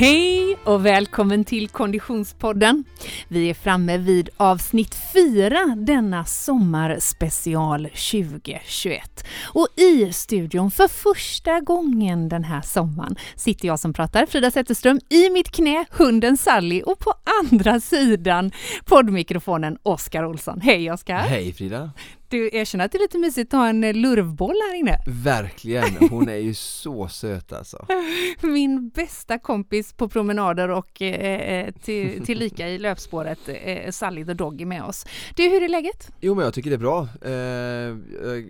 Hej och välkommen till Konditionspodden. Vi är framme vid avsnitt 4 denna sommarspecial 2021. Och i studion för första gången den här sommaren sitter jag som pratar, Frida Zetterström, i mitt knä hunden Sally och på andra sidan poddmikrofonen Oskar Olsson. Hej Oskar! Hej Frida! Du erkänner att det är lite mysigt att ha en lurvboll här inne? Verkligen, hon är ju så söt alltså. Min bästa kompis på promenader och eh, eh till, tillika i löpspåret, eh, Sally the Doggy med oss. Du, hur är läget? Jo men jag tycker det är bra. Eh,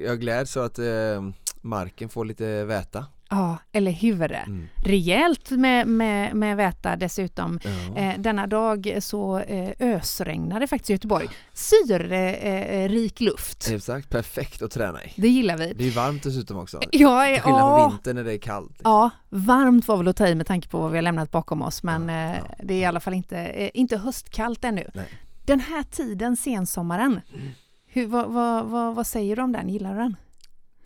jag gläds så att eh, marken får lite väta. Ja, eller hur? Mm. Rejält med, med, med väta dessutom. Ja. Eh, denna dag så eh, ösregnade faktiskt i Göteborg. Syrerik eh, luft. Exakt, perfekt att träna i. Det gillar vi. Det är varmt dessutom också. Ja, Till skillnad ja. från vintern när det är kallt. Liksom. Ja, varmt var väl att ta i med tanke på vad vi har lämnat bakom oss men ja, eh, ja. det är i alla fall inte, eh, inte höstkallt ännu. Nej. Den här tiden, sensommaren, mm. hur, vad, vad, vad, vad säger du om den? Gillar du den?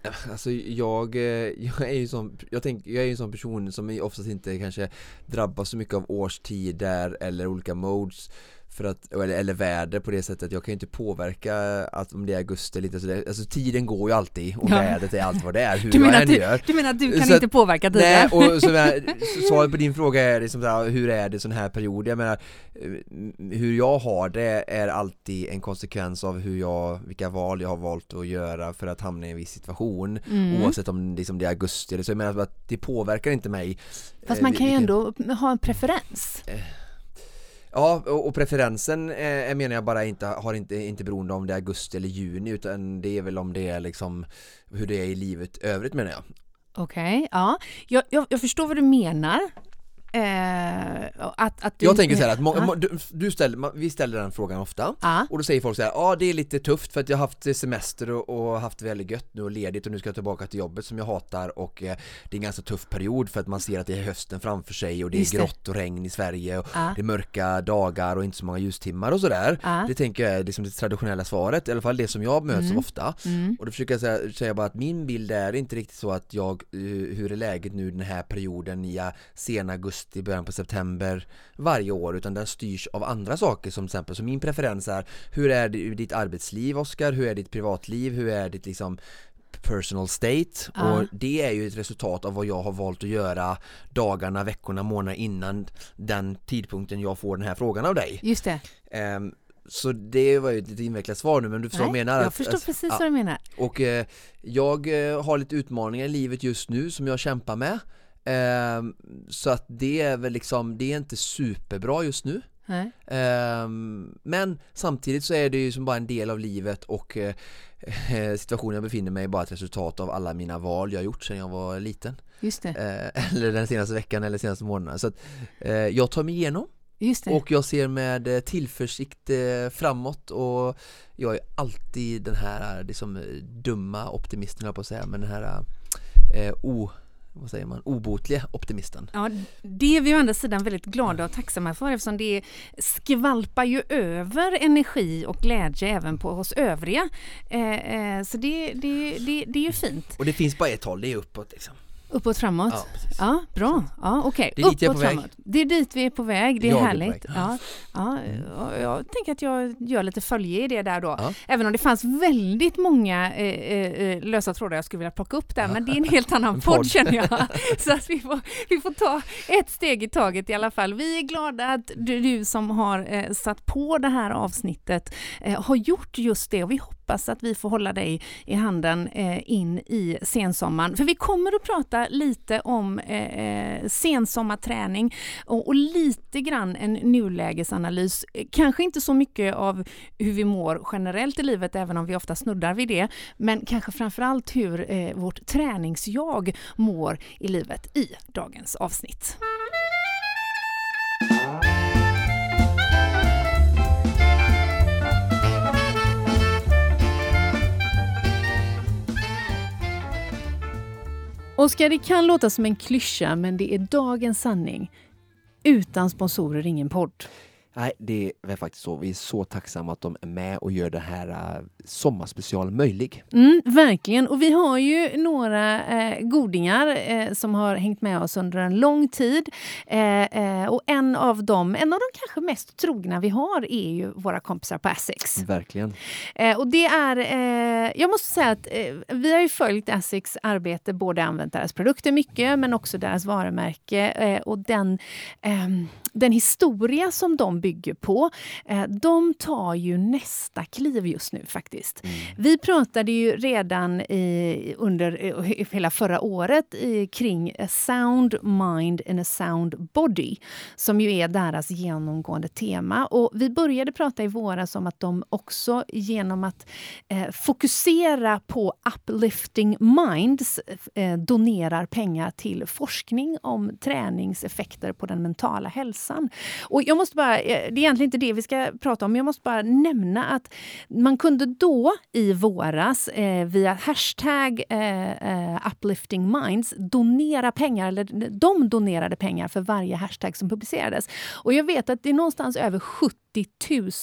Alltså jag, eh, jag är ju sån, jag, tänker, jag är en sån person som oftast inte kanske drabbas så mycket av årstider eller olika modes för att, eller, eller väder på det sättet, jag kan ju inte påverka att om det är augusti lite sådär, alltså tiden går ju alltid och ja. vädret är allt vad det är, hur du jag än du, gör Du menar att du kan så inte påverka tiden? Nej, och så, svaret på din fråga är liksom såhär, hur är det sån här period? Jag menar, eh, hur jag har det är alltid en konsekvens av hur jag, vilka val jag har valt att göra för att hamna i en viss situation mm. Oavsett om liksom det är augusti eller så, jag menar att det påverkar inte mig Fast man eh, kan ju ändå ha en preferens eh, Ja, och preferensen eh, menar jag bara inte, har inte, inte beroende om det är augusti eller juni utan det är väl om det är liksom hur det är i livet övrigt menar jag. Okej, okay, ja. Jag, jag, jag, förstår vad du menar. Eh, att, att du, jag tänker så här att må, du, du ställer, vi ställer den frågan ofta ah. och då säger folk så här, ja ah, det är lite tufft för att jag har haft semester och, och, haft väldigt gött nu och ledigt och nu ska jag tillbaka till jobbet som jag hatar och eh, det är en ganska tuff period för att man ser att det är hösten framför sig och det är grått och regn i Sverige och ah. det är mörka dagar och inte så många ljustimmar och sådär. Det tänker jag är liksom det traditionella svaret, i alla fall det som jag möts mm. ofta. Mm. Och då försöker jag säga, säga, bara att min bild är inte riktigt så att jag, uh, hur är läget nu den här perioden i sena augusti augusti, början på september varje år utan den styrs av andra saker som till exempel, så min preferens är hur är ditt arbetsliv Oskar, hur är ditt privatliv, hur är ditt liksom personal state uh. och det är ju ett resultat av vad jag har valt att göra dagarna, veckorna, månaderna innan den tidpunkten jag får den här frågan av dig. Just det. Um, så det var ju ett lite invecklat svar nu men du förstår Nej, vad jag menar? Jag förstår att, precis ja. vad du menar. Och eh, jag eh, har lite utmaningar i livet just nu som jag kämpar med Eh, så att det är väl liksom, det är inte superbra just nu. Eh, men samtidigt så är det ju som bara en del av livet och eh, situationen jag befinner mig är bara ett resultat av alla mina val jag gjort sedan jag var liten. Just det. Eh, eller den senaste veckan eller senaste månaden. Så att eh, jag tar mig igenom och jag ser med tillförsikt framåt och jag är alltid den här liksom, dumma optimisten jag på att säga men den här eh, o vad säger man, obotliga optimisten. Ja, det är vi å andra sidan väldigt glada och tacksamma för eftersom det skvalpar ju över energi och glädje även på oss övriga. Eh, eh, så det, det, det, det är ju fint. Och det finns bara ett håll, det är uppåt liksom. Uppåt framåt? Ja, ja bra. Ja, okay. uppåt är framåt. Det är dit vi är på väg, det är jag härligt. Är ja, ja, jag tänker att jag gör lite följe i det där då. Ja. Även om det fanns väldigt många eh, eh, eh lösa trådar jag skulle vilja plocka upp där, men det är en helt annan podd känner jag. Så att vi får, vi får ta ett steg i taget i alla fall. Vi är glada att du, du som har eh, satt på det här avsnittet eh, har gjort just det och vi hoppas att vi får hålla dig i handen eh, in i sensommaren. För vi kommer att prata lite om eh, eh, sensommarträning och, och lite grann en nulägesanalys. Kanske inte så mycket av hur vi mår generellt i livet, även om vi ofta snuddar vid det, men kanske framförallt hur eh, vårt träningsjag mår i livet i dagens avsnitt. Oskar, det kan låta som en klyscha, men det är dagens sanning. Utan sponsorer ingen podd. Nej, det är faktiskt så. Vi är så tacksamma att de är med och gör det här uh, sommarspecial möjlig. Mm, verkligen. Och vi har ju några eh, godingar eh, som har hängt med oss under en lång tid. Eh, eh och en av dem, en av de kanske mest trogna vi har, är ju våra kompisar på Essex. Verkligen. Eh, och det är, eh, jag måste säga att vi har ju följt Essex arbete, både använt deras produkter mycket, men också deras varumärke och den ehm, den historia som de bygger på, eh, de tar ju nästa kliv just nu faktiskt. Mm. Vi pratade ju redan i, under eh, hela förra året i, kring a sound mind and a sound body, som ju är deras genomgående tema. Och vi började prata i våras om att de också genom att eh, fokusera på uplifting minds eh, donerar pengar till forskning om träningseffekter på den mentala hälsan hälsan. Och jag måste bara, eh, det är egentligen inte det vi ska prata om, men jag måste bara nämna att man kunde då i våras eh, via hashtag eh, eh uplifting minds donera pengar, eller de donerade pengar för varje hashtag som publicerades. Och jag vet att det är någonstans över 70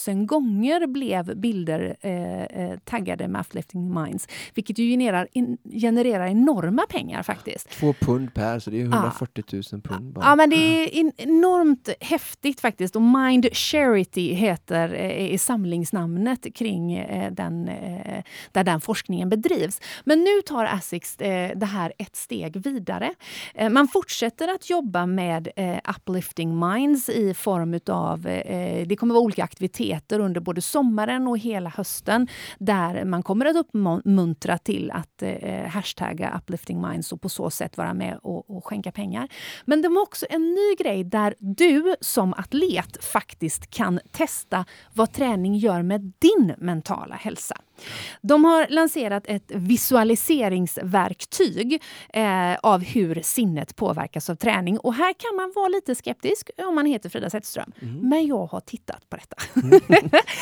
000 gånger blev bilder eh, eh, taggade med Uplifting Minds, vilket ju genererar, in, genererar enorma pengar faktiskt. Två pund per, så det är 140 000 pund. Bara. Ja, men det är in, enormt häftigt faktiskt. Och Mind Charity heter eh, samlingsnamnet kring eh, den, eh, där den forskningen bedrivs. Men nu tar Asics eh, det här ett steg vidare. Eh, man fortsätter att jobba med Uplifting Minds i form av, det kommer vara olika aktiviteter under både sommaren och hela hösten där man kommer att uppmuntra till att eh, hashtagga uplifting minds och på så sätt vara med och, och skänka pengar. Men de har också en ny grej där du som atlet faktiskt kan testa vad träning gör med din mentala hälsa. De har lanserat ett visualiseringsverktyg eh, av hur sinnet påverkas av träning. Och här kan man vara lite skeptisk om man heter Frida Zetterström. Mm. Men jag har tittat på detta. Mm.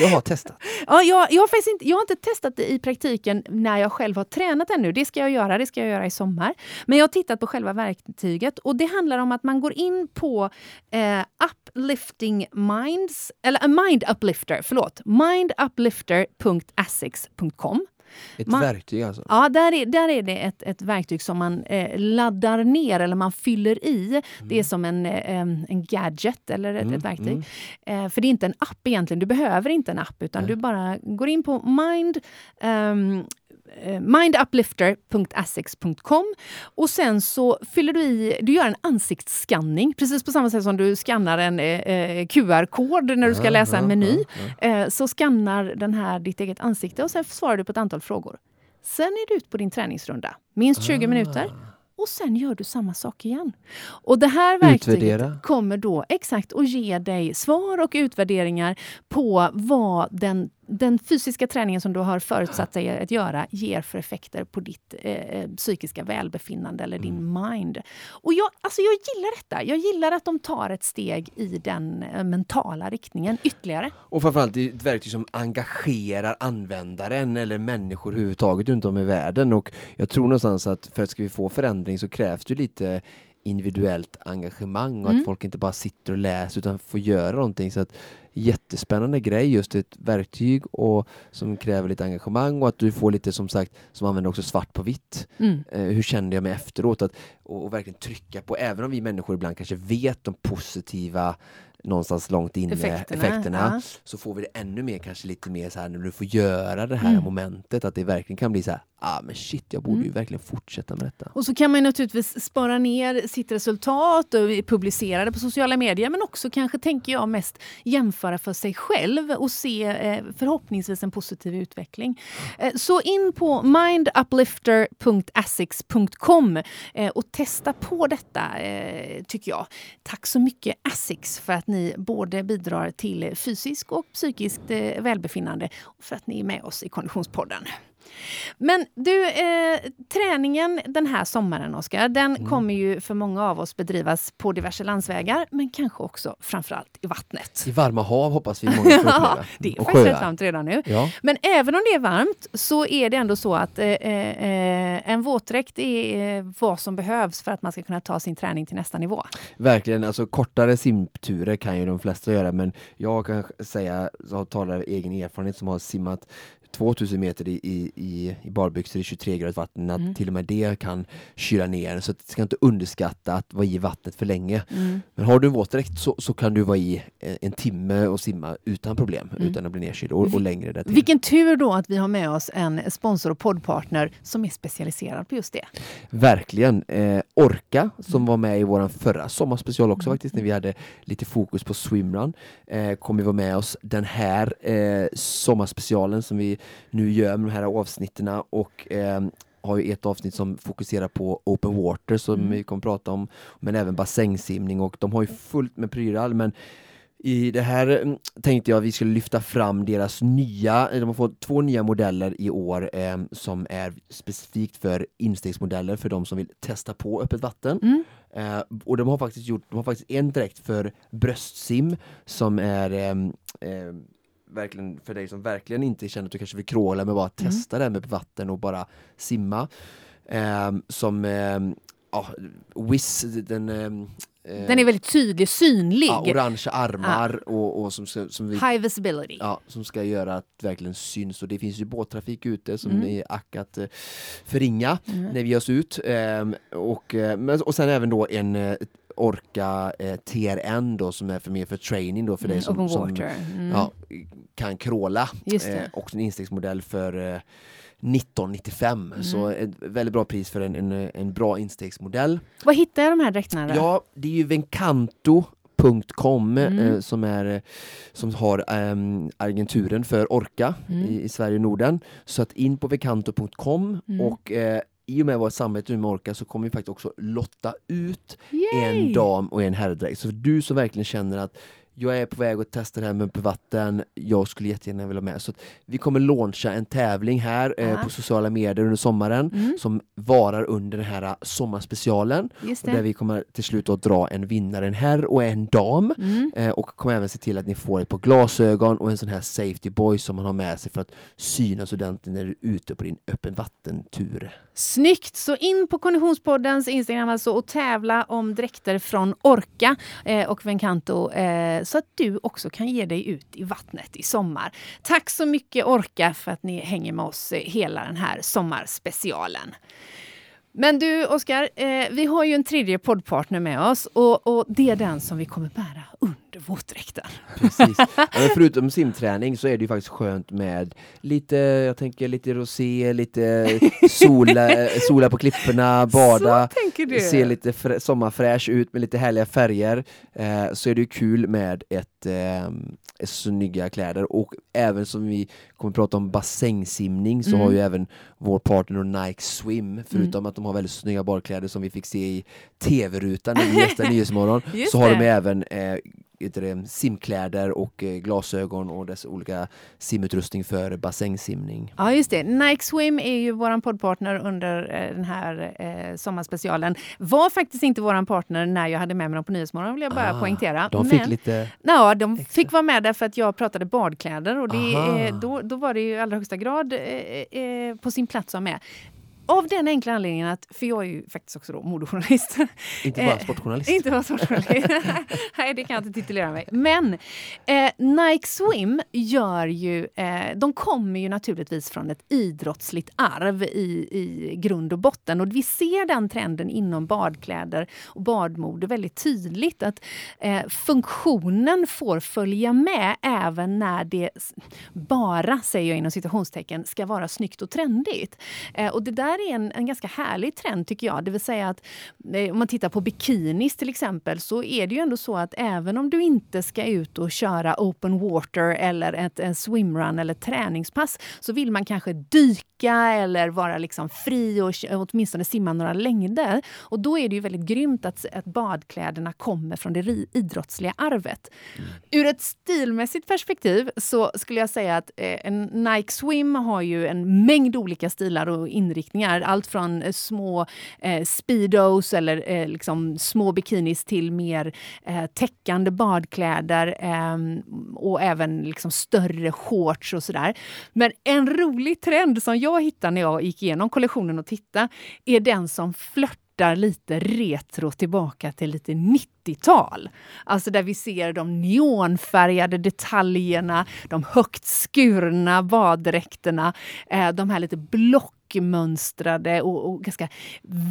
jag har testat. ja, jag, jag, har faktiskt inte, jag har inte testat det i praktiken när jag själv har tränat ännu. Det ska jag göra, det ska jag göra i sommar. Men jag har tittat på själva verktyget och det handlar om att man går in på eh, Uplifting Minds, eller uh, Mind Uplifter, förlåt, minduplifter.asics.com. Ett man, verktyg alltså? Ja, där är, där är det ett, ett verktyg som man eh, laddar ner eller man fyller i. Mm. Det är mm. som en, eh, en gadget eller ett, mm, ett verktyg. Mm. Eh, för det är inte en app egentligen. Du behöver inte en app utan du bara går in på Mind Eh, minduplifter.essex.com och sen så fyller du i, du gör en ansiktsskanning precis på samma sätt som du skannar en eh, QR-kod när du ska läsa en meny. Eh, så skannar den här ditt eget ansikte och sen svarar du på ett antal frågor. Sen är du ut på din träningsrunda, minst 20 minuter ah. och sen gör du samma sak igen. Och det här verktyget Utvärdera. kommer då exakt att ge dig svar och utvärderingar på vad den den fysiska träningen som du har förutsatt dig att göra ger för effekter på ditt eh, psykiska välbefinnande eller din mm. mind. Och jag, alltså jag gillar detta. Jag gillar att de tar ett steg i den eh, mentala riktningen ytterligare. Och framförallt det är ett verktyg som engagerar användaren eller människor överhuvudtaget runt om i världen. Och jag tror någonstans att för att ska vi få förändring så krävs det lite individuellt engagemang och mm. att folk inte bara sitter och läser utan får göra någonting. Så att jättespännande grej, just ett verktyg och som kräver lite engagemang och att du får lite som sagt, som använder också svart på vitt. Mm. Eh, hur kände jag mig efteråt? Att, och, och, verkligen trycka på, även om vi människor ibland kanske vet de positiva någonstans långt inne effekterna, effekterna ja. så får vi det ännu mer, kanske lite mer så här när du får göra det här mm. momentet, att det verkligen kan bli så här, ah men shit, jag borde mm. ju verkligen fortsätta med detta. Och så kan man naturligtvis spara ner sitt resultat och publicera det på sociala medier, men också kanske, tänker jag, mest jämföra för sig själv och se eh, förhoppningsvis en positiv utveckling. Eh, så in på minduplifter.asics.com eh, och testa på detta, eh, tycker jag. Tack så mycket Asics för att ni både bidrar till fysisk och psykiskt eh, välbefinnande och för att ni är med oss i Konditionspodden. Men du, eh, träningen den här sommaren, Oskar, den mm. kommer ju för många av oss bedrivas på diverse landsvägar, men kanske också framförallt i vattnet. I varma hav hoppas vi många får ja, Det är faktiskt rätt varmt redan nu. Ja. Men även om det är varmt så är det ändå så att eh, eh, en våtdräkt är eh, vad som behövs för att man ska kunna ta sin träning till nästa nivå. Verkligen, alltså kortare simturer kan ju de flesta göra, men jag kan säga, jag talar av egen erfarenhet som har simmat 2000 meter i, i, i barbyxor i 23 grader vatten, att mm. till och med det kan kyla ner. Så att ska inte underskatta att vara i vattnet för länge. Mm. Men har du en våtdräkt så, så kan du vara i en timme och simma utan problem, mm. utan att bli nedkyld och, och längre därtill. Vilken tur då att vi har med oss en sponsor och poddpartner som är specialiserad på just det. Verkligen. Eh, Orka som mm. var med i vår förra sommarspecial också mm. faktiskt, när vi hade lite fokus på swimrun, eh, kommer vara med oss den här eh, sommarspecialen som vi nu gör med de här avsnitten och eh, har ju ett avsnitt som fokuserar på open water som mm. vi kommer prata om, men även bassängsimning och de har ju fullt med prylar men i det här mm, tänkte jag att vi skulle lyfta fram deras nya, de har fått två nya modeller i år eh, som är specifikt för instegsmodeller för de som vill testa på öppet vatten. Mm. Eh, och de har faktiskt gjort, de har faktiskt en direkt för bröstsim som är eh, eh verkligen för dig som verkligen inte känner att du kanske vill kråla men bara mm. testa det med vatten och bara simma. Eh, som eh, ja, Wiz, den ehm, eh, den är väldigt tydlig, synlig. Ja, orangea armar ah. och, och, som, som vi, High visibility. Ja, som ska göra att det verkligen syns. Och det finns ju båttrafik ute som mm. är ack att eh, förringa mm. när vi ger oss ut. Eh, och, eh, och sen även då en eh, Orka eh, TRN då som är för mer för training då för mm, dig som, som mm. ja, kan kråla. Eh, och en instegsmodell för eh, 1995 mm. så ett väldigt bra pris för en, en, en bra instegsmodell. Var hittar jag de här dräkterna? Ja, det är ju Vencanto.com mm. eh, som, är, eh, som har eh, agenturen för Orka mm. i, i, Sverige och Norden. Så att in på vencanto.com mm. och eh, i och med vårt samarbete med Orka så kommer vi faktiskt också lotta ut Yay! en dam och en herrdräkt. Så du som verkligen känner att jag är på väg att testa det här med vatten, jag skulle jättegärna vilja vara med. Så vi kommer launcha en tävling här eh, på sociala medier under sommaren mm. som varar under den här sommarspecialen. där vi kommer till slut att dra en vinnare, en herr och en dam. Mm. Eh, och kommer även se till att ni får ett par glasögon och en sån här safety boy som man har med sig för att synas ordentligt när du är ute på din öppen vattentur. Snyggt! Så in på Konditionspoddens Instagram alltså och tävla om dräkter från Orka eh, och Vencanto eh, så att du också kan ge dig ut i vattnet i sommar. Tack så mycket Orka för att ni hänger med oss eh, hela den här sommarspecialen. Men du, Oskar, eh, vi har ju en tredje poddpartner med oss och, och, det är den som vi kommer bära under våtdräkten. Precis. Förutom simträning så är det ju faktiskt skönt med lite, jag tänker lite rosé, lite sola, sola på klipporna, bada, se lite sommarfräsch ut med lite härliga färger. Eh, så är det ju kul med ett eh, snygga kläder och även som vi kommer att prata om bassängsimning så mm. har ju även vår partner Nike Swim, förutom mm. att de har väldigt snygga badkläder som vi fick se i tv-rutan vi gästade Nyhetsmorgon, så har de även eh, det, simkläder och eh, glasögon och dess olika simutrustning för bassängsimning. Ja, just det. Nike Swim är ju vår poddpartner under eh, den här eh, sommarspecialen. Var faktiskt inte vår partner när jag hade med mig dem på Nyhetsmorgon, vill jag bara ah, poängtera. De fick Men, lite... Ja, de extra. fick vara med därför att jag pratade badkläder och det, eh, då, då var det i allra högsta grad eh, eh, på sin plats att vara med. Av den enkla anledningen att, för jag är ju faktiskt också då modejournalist. Inte bara sportjournalist. inte bara sportjournalist. Nej, det kan jag inte titulera mig. Men eh, Nike Swim gör ju, eh, de kommer ju naturligtvis från ett idrottsligt arv i, i grund och botten. Och vi ser den trenden inom badkläder och badmode väldigt tydligt. Att eh, funktionen får följa med även när det bara, säger jag inom citationstecken, ska vara snyggt och trendigt. Eh, och det där här är en, en ganska härlig trend tycker jag. Det vill säga att eh, om man tittar på bikinis till exempel så är det ju ändå så att även om du inte ska ut och köra open water eller ett, en swimrun eller träningspass så vill man kanske dyka eller vara liksom fri och åtminstone simma några längder. Och då är det ju väldigt grymt att, att badkläderna kommer från det idrottsliga arvet. Mm. Ur ett stilmässigt perspektiv så skulle jag säga att eh, en Nike Swim har ju en mängd olika stilar och inriktningar. Allt från eh, små eh, speedos eller eh, liksom små bikinis till mer eh, täckande badkläder ehm, och även liksom större shorts och sådär. Men en rolig trend som jag hittade när jag gick igenom kollektionen och tittade är den som flörtar lite retro tillbaka till lite 90-tal. Alltså där vi ser de neonfärgade detaljerna, de högt skurna baddräkterna, eh, de här lite blockmönstrade och, och ganska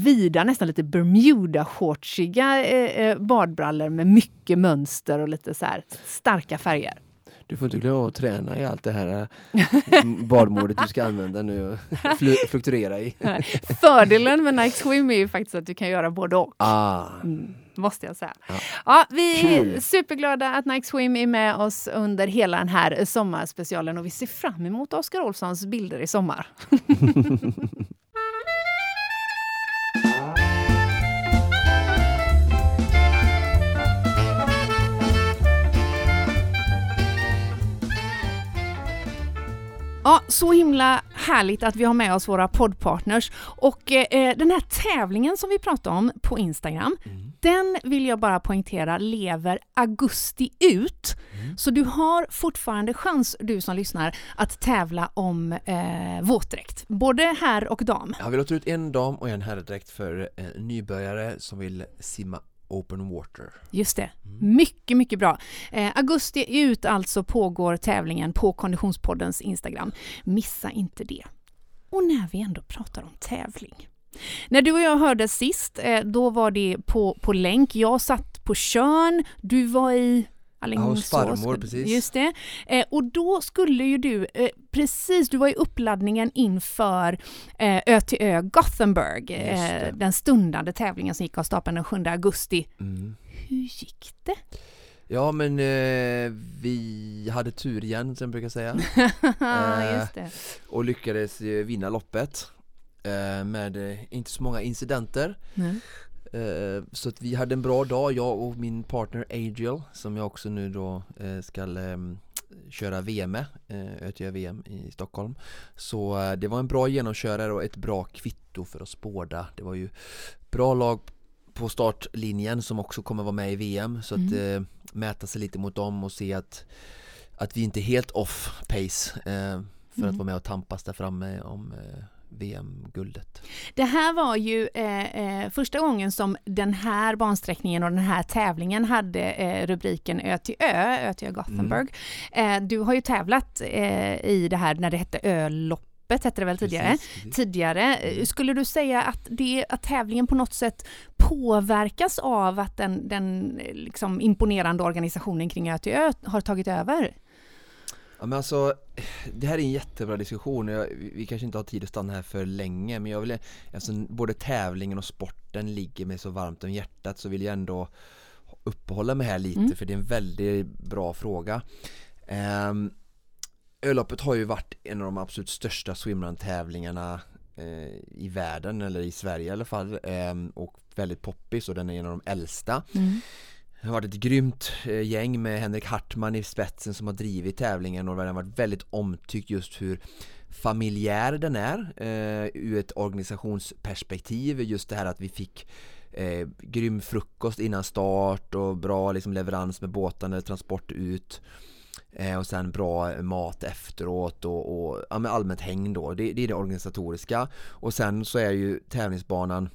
vida, nästan lite Bermuda-shortsiga eh, eh, badbrallor med mycket mönster och lite så starka färger. Du får inte glömma att träna i allt det här äh, badmodet du ska använda nu och fluktuera i. Fördelen med Nike Swim är ju faktiskt att du kan göra både och. Ah. Mm, måste jag säga. Ja. ja vi är superglada att Nike Swim är med oss under hela den här sommarspecialen och vi ser fram emot Oskar Olssons bilder i sommar. Ja, så himla härligt att vi har med oss våra poddpartners. Och eh, den här tävlingen som vi pratade om på Instagram, mm. den vill jag bara poängtera lever augusti ut. Mm. Så du har fortfarande chans, du som lyssnar, att tävla om eh, våtdräkt. Både herr och dam. Ja, vi låter ut en dam och en herrdräkt för eh, nybörjare som vill simma Open Water. Just det. Mm. Mycket, mycket bra. Eh, augusti ut alltså pågår tävlingen på Konditionspoddens Instagram. Missa inte det. Och när vi ändå pratar om tävling. När du och jag hördes sist, eh, då var det på, på länk. Jag satt på Körn, du var i Alingsås. Ja, hos farmor, precis. Just det. Eh, och då skulle ju du, eh, precis, du var i uppladdningen inför eh, Ö till Ö Gothenburg, eh, den stundande tävlingen som gick av stapeln den 7 augusti. Mm. Hur gick det? Ja men eh, vi hade tur igen som jag brukar säga. Det. Och lyckades vinna loppet med inte så många incidenter. Mm. Eh, så att vi hade en bra dag, jag och min partner Adriel som jag också nu då eh, ska ehm, köra VM med, ÖTÖ VM i Stockholm. Så eh, det var en bra genomkörare och ett bra kvitto för oss båda. Det var ju bra lag på startlinjen som också kommer vara med i VM så att mm. mäta sig lite mot dem och se att att vi inte är helt off pace för mm. att vara med och tampas där framme om VM-guldet. Det här var ju eh, eh, första gången som den här bansträckningen och den här tävlingen hade eh, rubriken Ö till Ö, Ö till Ö Gothenburg. Mm. Eh, du har ju tävlat eh, i det här när det hette Öloppet hette det väl tidigare? Precis, precis. Tidigare. Mm. Skulle du säga att, det, att tävlingen på något sätt påverkas av att den, den liksom imponerande organisationen kring Ö till Ö har tagit över? Ja men alltså, det här är en jättebra diskussion jag, vi kanske inte har tid att stanna här för länge men jag vill, alltså både tävlingen och sporten ligger mig så varmt om hjärtat så vill jag ändå uppehålla mig här lite mm. för det är en väldigt bra fråga um, Öloppet har ju varit en av de absolut största swimrun-tävlingarna eh, i världen eller i Sverige i alla fall eh, och väldigt poppis och den är en av de äldsta mm. Det har varit ett grymt eh, gäng med Henrik Hartman i spetsen som har drivit tävlingen och den har varit väldigt omtyckt just hur familjär den är eh, ur ett organisationsperspektiv. Just det här att vi fick eh, grym frukost innan start och bra liksom, leverans med båtarna transport ut. Eh, och sen bra mat efteråt och, och ja, allmänt häng då. Det, det är det organisatoriska. Och sen så är ju tävlingsbanan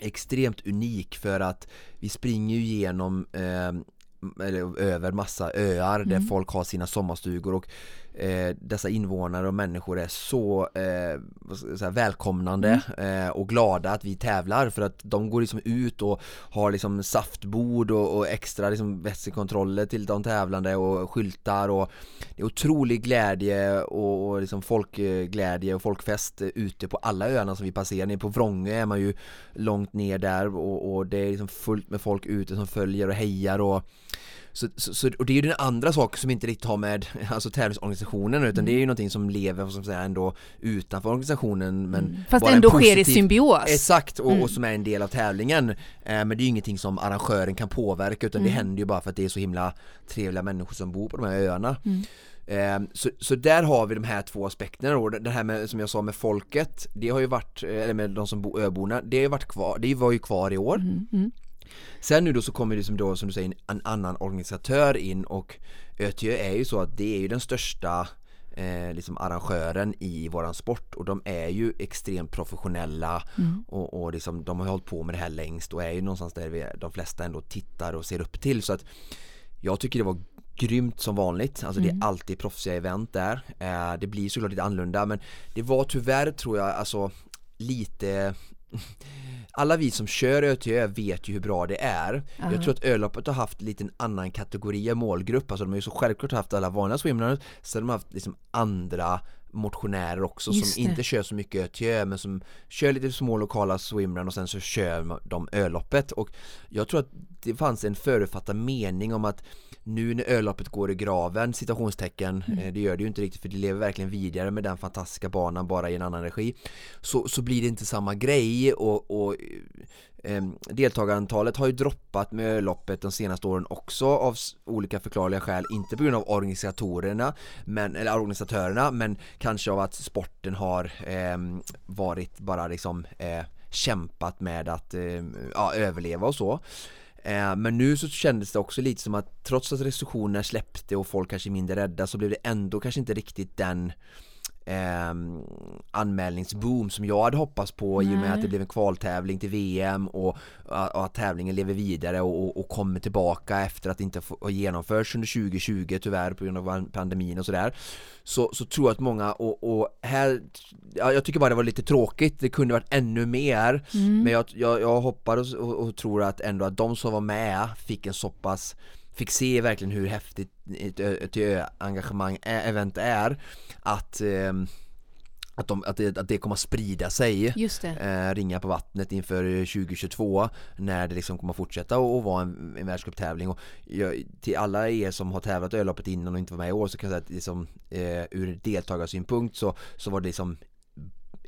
extremt unik för att vi springer ju igenom eh, eller över massa öar mm. där folk har sina sommarstugor och eh, dessa invånare och människor är så eh, säga, välkomnande mm. eh, och glada att vi tävlar för att de går liksom ut och har liksom saftbord och, och extra liksom vätskekontroller till de tävlande och skyltar och det är otrolig glädje och, och liksom folkglädje och folkfest ute på alla öarna som vi passerar. Nere på Vrångö är man ju långt ner där och, och det är liksom fullt med folk ute som följer och hejar och så, så, och det är ju den andra saken som inte riktigt har med alltså tävlingsorganisationen utan mm. det är ju någonting som lever som säga, ändå utanför organisationen men mm. Fast ändå positiv, sker i symbios Exakt och, mm. och, som är en del av tävlingen eh, Men det är ju ingenting som arrangören kan påverka utan det mm. händer ju bara för att det är så himla trevliga människor som bor på de här öarna mm. eh, så, så där har vi de här två aspekterna då, det här med som jag sa med folket Det har ju varit, eller med de som bor, öborna, det har ju varit kvar, det var ju kvar i år mm, Sen nu då så kommer det som då som du säger en annan organisatör in och ÖTÖ är ju så att det är ju den största eh, liksom arrangören i våran sport och de är ju extremt professionella mm. och, och liksom, de har hållit på med det här längst och är ju någonstans där vi, de flesta ändå tittar och ser upp till så att jag tycker det var grymt som vanligt, alltså mm. det är mm. alltid proffsiga event där eh, det blir såklart lite annorlunda men det var tyvärr tror jag alltså lite alla vi som kör ÖTÖ vet ju hur bra det är. Uh -huh. Jag tror att Öloppet har haft lite en annan kategori av målgrupp, alltså de har ju så självklart haft alla vanliga swimrunners, de har haft liksom andra motionärer också Just som det. inte kör så mycket ÖTÖ men som kör lite små lokala swimrun och sen så kör de öloppet och jag tror att det fanns en förutfattad mening om att nu när öloppet går i graven, citationstecken, mm. Eh, det gör det ju inte riktigt för det lever verkligen vidare med den fantastiska banan bara i en annan regi. Så, så blir det inte samma grej och, och eh, deltagarantalet har ju droppat med öloppet de senaste åren också av olika förklarliga skäl, inte på grund av organisatorerna, men, eller organisatörerna, men kanske av att sporten har eh, varit bara liksom eh, kämpat med att eh, ja, överleva och så Eh, men nu så kändes det också lite som att trots att restriktionerna släppte och folk kanske är mindre rädda så blev det ändå kanske inte riktigt den eh, anmälningsboom som jag hade hoppats på Nej. i och med att det blev en kvaltävling till VM och, och att tävlingen lever vidare och, och, kommer tillbaka efter att det inte har genomförts under 2020 tyvärr på grund av pandemin och sådär så, så tror jag att många och, här ja, jag tycker bara det var lite tråkigt, det kunde varit ännu mer mm. men jag, jag, jag hoppas och, och, tror att ändå att de som var med fick en så pass fick se verkligen hur häftigt ett, ett engagemang event är att eh, att, de, att, det, att det kommer att sprida sig Just eh, Ringa på vattnet inför 2022 när det liksom kommer att fortsätta och vara en, en världscuptävling. Och jag, till alla er som har tävlat Öloppet innan och inte var med i år så kan jag säga att liksom, eh, ur deltagarsynpunkt så, så var det liksom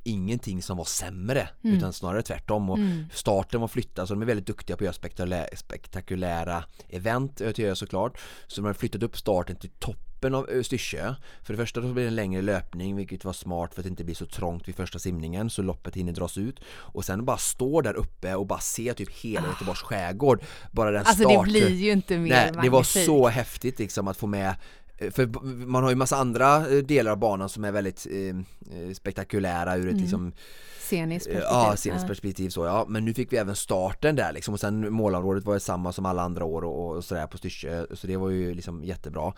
ingenting som var sämre mm. utan snarare tvärtom och mm. starten var flyttad så de är väldigt duktiga på att göra spektakulära, spektakulära event ÖTÖ såklart så de har flyttat upp starten till toppen av Styrsö För det första så blir det en längre löpning vilket var smart för att det inte blir så trångt vid första simningen så loppet hinner dras ut och sen bara stå där uppe och bara se typ hela ah. Göteborgs skärgård bara den Alltså start, det blir ju inte mer Nej, det var så häftigt liksom att få med Eh, för man har ju massa andra eh, delar av banan som är väldigt eh, eh spektakulära ur ett mm. liksom Sceniskt perspektiv. Ja, sceniskt perspektiv så ja. Men nu fick vi även starten där liksom och sen målområdet var ju samma som alla andra år och, och sådär på Styrsö så det var ju liksom jättebra.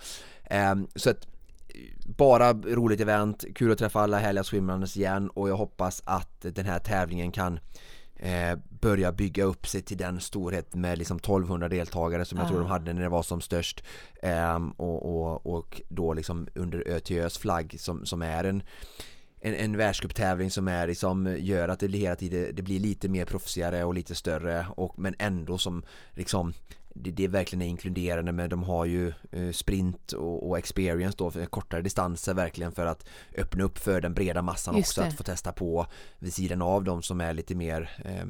Eh, så att bara roligt event, kul att träffa alla härliga swimrunners igen och jag hoppas att den här tävlingen kan eh, börja bygga upp sig till den storhet med liksom 1200 deltagare som jag tror de hade när det var som störst. Eh, och, och, och då liksom under ÖTÖs flagg som, som är en en, en världscuptävling som är liksom, gör att det hela tiden det blir lite mer proffsigare och lite större och, men ändå som liksom det, det verkligen är inkluderande men de har ju eh, sprint och, och, experience då för kortare distanser verkligen för att öppna upp för den breda massan Just också det. att få testa på vid sidan av de som är lite mer eh,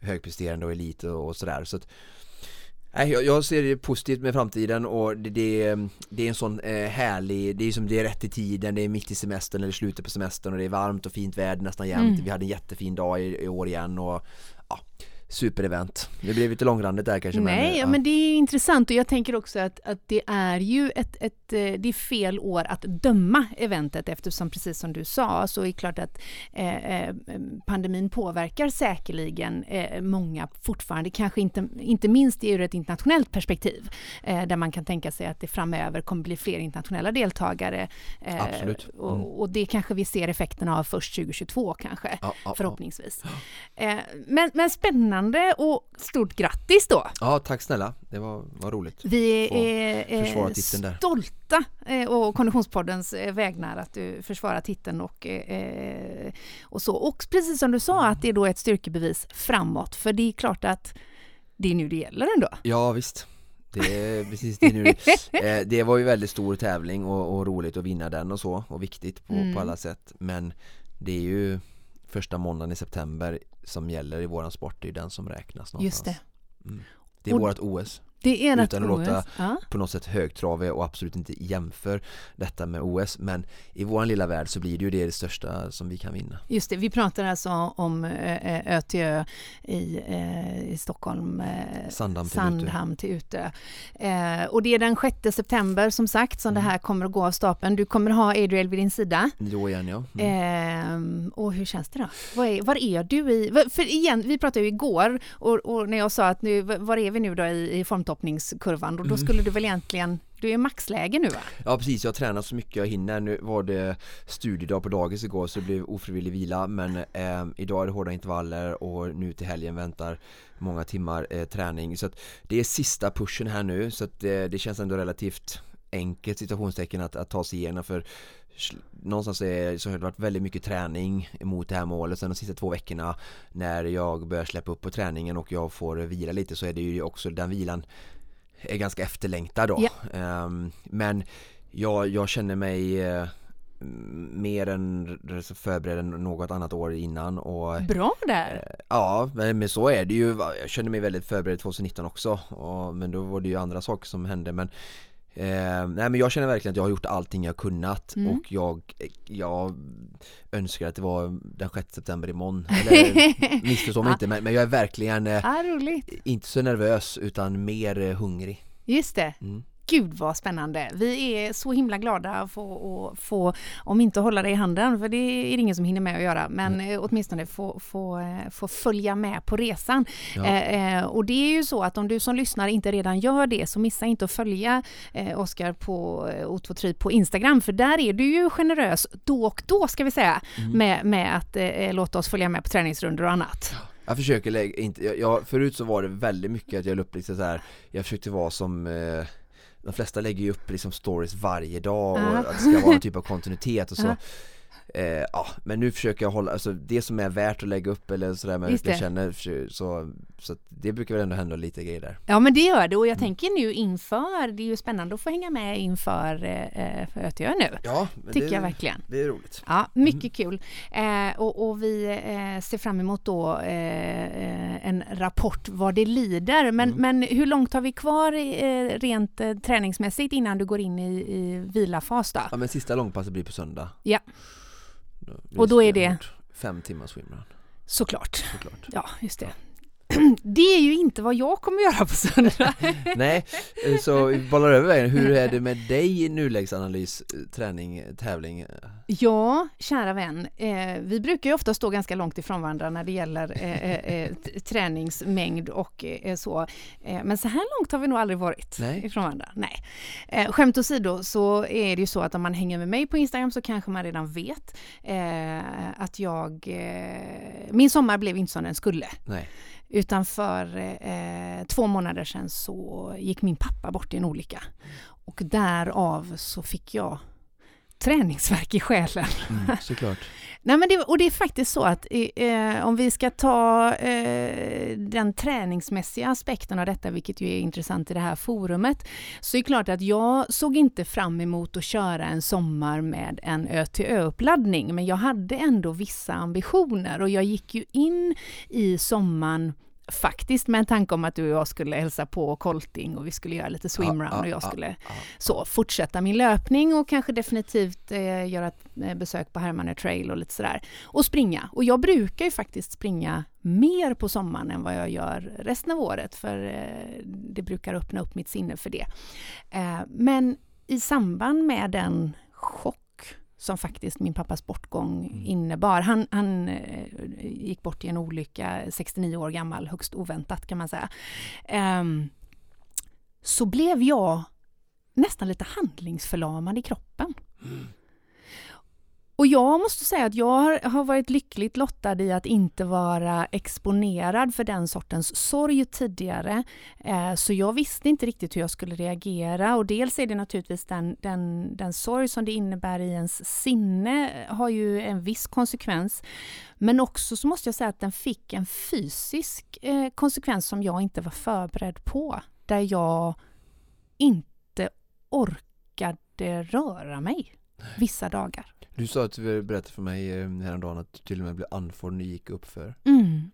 högpresterande och elit och, och sådär så att Nej, jag, jag ser det positivt med framtiden och det, det, det är en sån eh, härlig, det är som det är rätt i tiden, det är mitt i semestern eller slutet på semestern och det är varmt och fint väder nästan jämt. Mm. Vi hade en jättefin dag i, i år igen och ja, superevent. Det blev lite långrandigt där kanske. Nej, men, ja. men det är intressant och jag tänker också att, att det är ju ett, ett, eh, det är fel år att döma eventet eftersom precis som du sa så är det klart att eh, eh, pandemin påverkar säkerligen eh, många fortfarande, kanske inte, inte minst ur ett internationellt perspektiv eh, där man kan tänka sig att det framöver kommer bli fler internationella deltagare. Eh, Absolut. Mm. Och, och, det kanske vi ser effekterna av först 2022 kanske, ja, ja, förhoppningsvis. Men, men spännande spännande och stort grattis då! Ja, tack snälla. Det var, var roligt. Vi är stolta eh, och Konditionspoddens eh, vägnar att du försvarar titeln och, eh, och så. Och precis som du sa att det är då ett styrkebevis framåt, för det är klart att det är nu det gäller ändå. Ja, visst. Det är precis det nu. det var ju väldigt stor tävling och, och, roligt att vinna den och så och viktigt på, mm. på alla sätt. Men det är ju första måndagen i september som gäller i våran sport, det är den som räknas någonstans. Just det. Mm. Det är och, vårt OS. Det är Utan att låta ja. på något sätt högtravig och absolut inte jämför detta med OS men i vår lilla värld så blir det ju det, största som vi kan vinna. Just det, vi pratar alltså om Ö till Ö i, i Stockholm, Sandhamn till Sandhamn Utö. Till Utö. Och det är den 6 september som sagt som mm. det här kommer att gå av stapeln. Du kommer ha Adriel vid din sida. Då igen ja. Mm. Och hur känns det då? Var är, var är du i, för igen, vi pratade ju igår och, och när jag sa att nu, var är vi nu då i, i formtopp avhoppningskurvan och då skulle du väl egentligen du är maxläge nu va? Ja precis, jag tränar så mycket jag hinner. Nu var det studiedag på dagis igår så det blev ofrivillig vila. Men eh, idag är det hårda intervaller och nu till helgen väntar många timmar eh, träning. Så det är sista pushen här nu. Så att eh, det känns ändå relativt enkelt situationstecken att, att ta sig igenom. För någonstans är, så har det varit väldigt mycket träning mot det här målet sen de sista två veckorna när jag börjar släppa upp på träningen och jag får vila lite så är det ju också den vilan är ganska efterlängtad då yeah. um, men jag, jag känner mig uh, mer än förberedd än något annat år innan och Bra där! Uh, ja, men så är det ju. Jag känner mig väldigt förberedd 2019 också och, men då var det ju andra saker som hände men Eh, nej men jag känner verkligen att jag har gjort allting jag kunnat mm. och jag, jag önskar att det var den 6 september imorgon. Eller missförstå mig inte men, men, jag är verkligen eh, ah, inte så nervös utan mer eh, hungrig. Just det. Mm. Gud vad spännande! Vi är så himla glada att få, att få om inte hålla dig i handen, för det är det ingen som hinner med att göra, men mm. åtminstone få, få, eh, få följa med på resan. Ja. Eh, eh, och det är ju så att om du som lyssnar inte redan gör det, så missa inte att följa eh, Oskar på eh, O23 på Instagram, för där är du ju generös då och då, ska vi säga, mm. med, med att eh, låta oss följa med på träningsrundor och annat. Jag försöker lägga, inte, jag, jag, förut så var det väldigt mycket att jag la upp liksom så här, jag försökte vara som eh, de flesta lägger ju upp liksom stories varje dag och att det ska vara en typ av kontinuitet och så Eh, ja, men nu försöker jag hålla, alltså det som är värt att lägga upp eller sådär men jag känner så, så det brukar väl ändå hända lite grejer där. Ja men det gör det och jag mm. tänker nu inför, det är ju spännande att få hänga med inför eh, för Ötjö nu. Ja, Tycker det, jag verkligen. Det är roligt. Ja, mycket mm. kul. Eh, och, och, vi eh, ser fram emot då eh, eh, en rapport vad det lider. Men, mm. men hur långt har vi kvar rent träningsmässigt innan du går in i, i vilafas då? Ja men sista långpasset blir på söndag. Ja. Och då är det? Fem timmars swimrun. Såklart. Såklart. Ja, just det. Det är ju inte vad jag kommer göra på söndag. Nej, eh, så vi bollar över vägen. Hur är det med dig i nulägesanalys, eh, träning, tävling? Ja, kära vän. Eh, vi brukar ju ofta stå ganska långt ifrån varandra när det gäller eh, eh, träningsmängd och eh, så. men så här långt har vi nog aldrig varit Nej. ifrån varandra. Nej. Eh, skämt åsido så är det ju så att om man hänger med mig på Instagram så kanske man redan vet att jag... min sommar blev inte som den skulle. Nej. Utan för eh, två månader sedan så gick min pappa bort i en olycka. Och därav så fick jag träningsverk i själen. Mm, såklart. Nej, men det, och det är faktiskt så att eh, om vi ska ta eh, den träningsmässiga aspekten av detta, vilket ju är intressant i det här forumet, så är det klart att jag såg inte fram emot att köra en sommar med en Ö-TÖ-uppladdning, men jag hade ändå vissa ambitioner och jag gick ju in i sommaren faktiskt med en tanke om att du och jag skulle hälsa på Colting och vi skulle göra lite swimrun och jag skulle så fortsätta min löpning och kanske definitivt eh, göra ett eh, besök på Hermanne Trail och lite sådär. Och springa. Och jag brukar ju faktiskt springa mer på sommaren än vad jag gör resten av året för eh, det brukar öppna upp mitt sinne för det. Eh, men i samband med den chock som faktiskt min pappas bortgång mm. innebar. Han, han eh, gick bort i en olycka, 69 år gammal, högst oväntat kan man säga. Um, så blev jag nästan lite handlingsförlamad i kroppen. Mm. Och jag måste säga att jag har, varit lyckligt lottad i att inte vara exponerad för den sortens sorg tidigare. Eh, så jag visste inte riktigt hur jag skulle reagera och dels är det naturligtvis den, den, den sorg som det innebär i ens sinne har ju en viss konsekvens. Men också så måste jag säga att den fick en fysisk eh, konsekvens som jag inte var förberedd på. Där jag inte orkade röra mig vissa dagar. Du sa att du berättade för mig eh, häromdagen att du till och med blev andfådd när du gick upp för. Mm.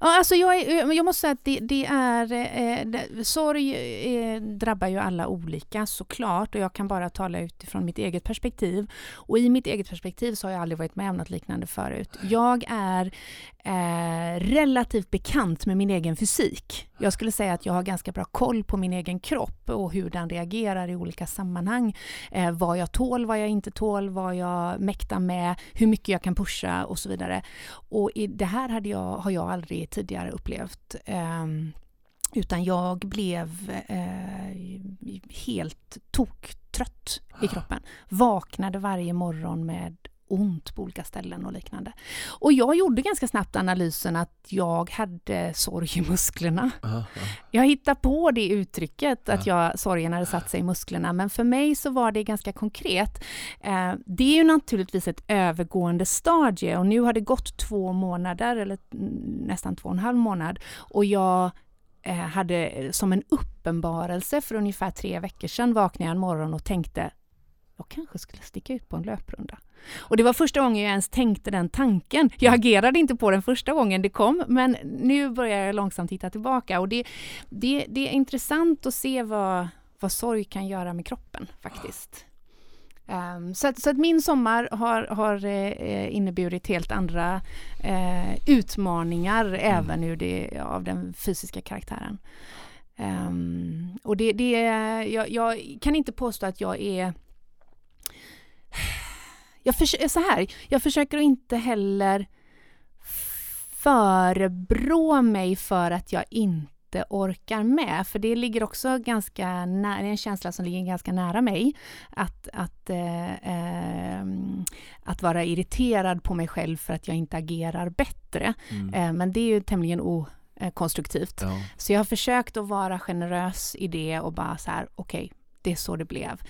Ja, alltså jag, är, jag måste säga att det, det är... Eh, det, sorg eh, drabbar ju alla olika såklart och jag kan bara tala utifrån mitt eget perspektiv. Och i mitt eget perspektiv så har jag aldrig varit med om något liknande förut. Jag är eh, relativt bekant med min egen fysik. Jag skulle säga att jag har ganska bra koll på min egen kropp och hur den reagerar i olika sammanhang. Eh, vad jag tål, vad jag inte tål, vad jag mäktar med, hur mycket jag kan pusha och så vidare. Och i det här hade jag, har jag aldrig tidigare upplevt. Eh, utan jag blev eh, helt toktrött i kroppen. Vaknade varje morgon med ont på olika ställen och liknande. Och jag gjorde ganska snabbt analysen att jag hade sorg i musklerna. Uh -huh. Jag hittade på det uttrycket, att jag, sorgen hade satt sig i musklerna, men för mig så var det ganska konkret. Eh, det är ju naturligtvis ett övergående stadie och nu har det gått två månader, eller nästan två och en halv månad, och jag eh, hade som en uppenbarelse för ungefär tre veckor sedan vaknade jag en morgon och tänkte jag kanske skulle sticka ut på en löprunda. Och det var första gången jag ens tänkte den tanken. Jag agerade inte på den första gången det kom, men nu börjar jag långsamt titta tillbaka. Och det, det, det är intressant att se vad, vad sorg kan göra med kroppen faktiskt. Um, så, att, så, att, min sommar har, har eh, inneburit helt andra eh, utmaningar mm. även ur det, av den fysiska karaktären. Um, och det, det jag, jag, kan inte påstå att jag är jag, för, så här, jag försöker inte heller förebrå mig för att jag inte orkar med, för det ligger också ganska nära, en känsla som ligger ganska nära mig, att, att, eh, eh, att vara irriterad på mig själv för att jag inte agerar bättre. Mm. Eh, men det är ju tämligen okonstruktivt. Ja. Så jag har försökt att vara generös i det och bara så här, okej, okay, det är så det blev.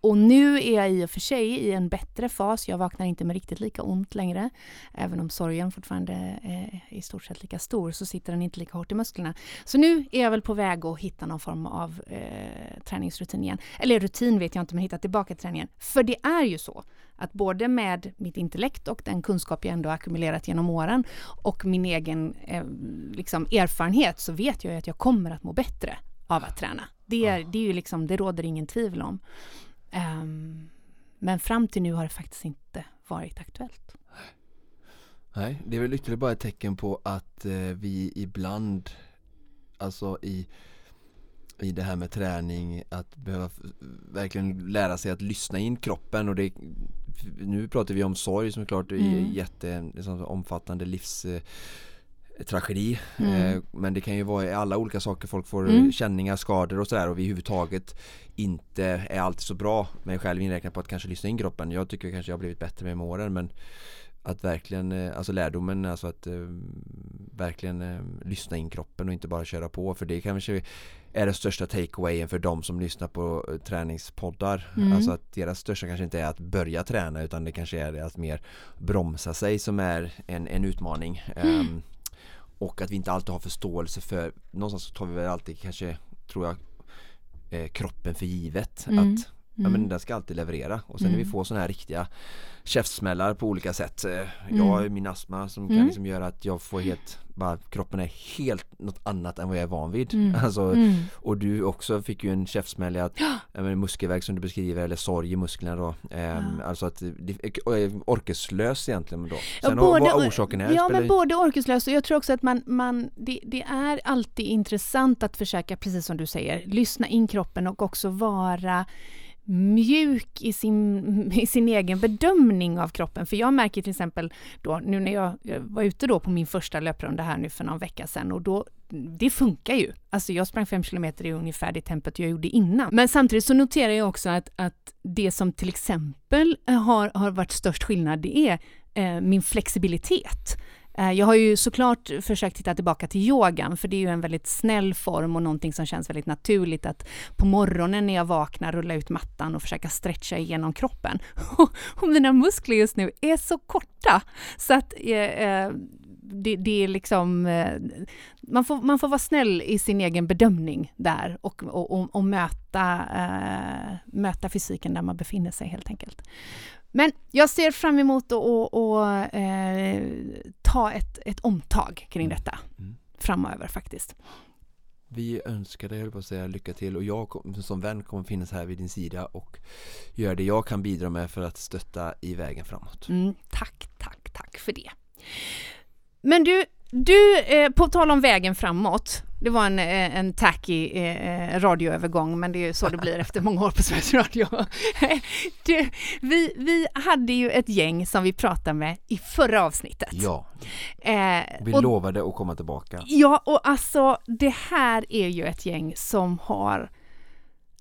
Och nu är jag i och för sig i en bättre fas. Jag vaknar inte med riktigt lika ont längre. Även om sorgen fortfarande är i stort sett lika stor så sitter den inte lika hårt i musklerna. Så nu är jag väl på väg att hitta någon form av eh, träningsrutin igen. Eller rutin vet jag inte, men hitta tillbaka till träningen. För det är ju så att både med mitt intellekt och den kunskap jag ändå ackumulerat genom åren och min egen eh, liksom erfarenhet så vet jag att jag kommer att må bättre av att träna. Det, är, det, är ju liksom, det råder ingen tvivel om. Um, men fram till nu har det faktiskt inte varit aktuellt. Nej, det är väl ytterligare bara ett tecken på att eh, vi ibland, alltså i, i det här med träning, att behöva verkligen lära sig att lyssna in kroppen och det nu pratar vi om sorg som är klart mm. är jätte, en omfattande livs tragedi mm. eh, Men det kan ju vara i alla olika saker Folk får mm. känningar, skador och sådär och vi överhuvudtaget inte är alltid så bra med själv inräknat på att kanske lyssna in kroppen Jag tycker kanske jag har blivit bättre med åren men att verkligen, eh, alltså lärdomen, alltså att uh, verkligen uh, lyssna in kroppen och inte bara köra på för det kanske är den största takeawayen för de som lyssnar på uh, träningspoddar. Mm. Alltså att deras största kanske inte är att börja träna utan det kanske är att mer bromsa sig som är en, en utmaning. Mm. Och att vi inte alltid har förståelse för, någonstans så tar vi väl alltid kanske, tror jag, eh, kroppen för givet. Mm. Att ja, men den ska alltid leverera och sen när vi får sådana här riktiga käftsmällar på olika sätt. Eh, jag har min astma som kan liksom göra att jag får helt bara kroppen är helt något annat än vad jag är van vid. Mm. Alltså, mm. Och du också fick ju en käftsmäll i att ja. muskelvärk som du beskriver eller sorg i musklerna då. Ehm, ja. Alltså att orkeslös egentligen då. Sen ja, både, vad orsaken är. Ja men både orkeslös och jag tror också att man, man det, det, är alltid intressant att försöka, precis som du säger, lyssna in kroppen och också vara mjuk i sin, i sin egen bedömning av kroppen. För jag märker till exempel då, nu när jag, jag var ute då på min första löprunda här nu för någon vecka sedan och då det funkar ju. Alltså jag sprang fem kilometer i ungefär det tempot jag gjorde innan. Men samtidigt så noterar jag också att, att det som till exempel har, har varit störst skillnad, det är eh, min flexibilitet. Eh, jag har ju såklart försökt titta tillbaka till yogan, för det är ju en väldigt snäll form och någonting som känns väldigt naturligt att på morgonen när jag vaknar rulla ut mattan och försöka stretcha igenom kroppen. Och mina muskler just nu är så korta så att eh, eh det, det, är liksom, eh, man får, man får vara snäll i sin egen bedömning där och, och, och, och möta, äh, möta fysiken där man befinner sig helt enkelt. Men jag ser fram emot att eh, ta ett, ett omtag kring mm. detta mm. framöver faktiskt. Vi önskar dig, jag på att säga, lycka till och jag som vän kommer finnas här vid din sida och göra det jag kan bidra med för att stötta i vägen framåt. Mm, tack, tack, tack för det. Men du, du, eh, på tal om vägen framåt, det var en, eh, en tacky eh, radioövergång, men det är ju så det blir efter många år på Sveriges Radio. du, vi, vi hade ju ett gäng som vi pratade med i förra avsnittet. Ja, eh, vi och, lovade att komma tillbaka. Ja, och alltså det här är ju ett gäng som har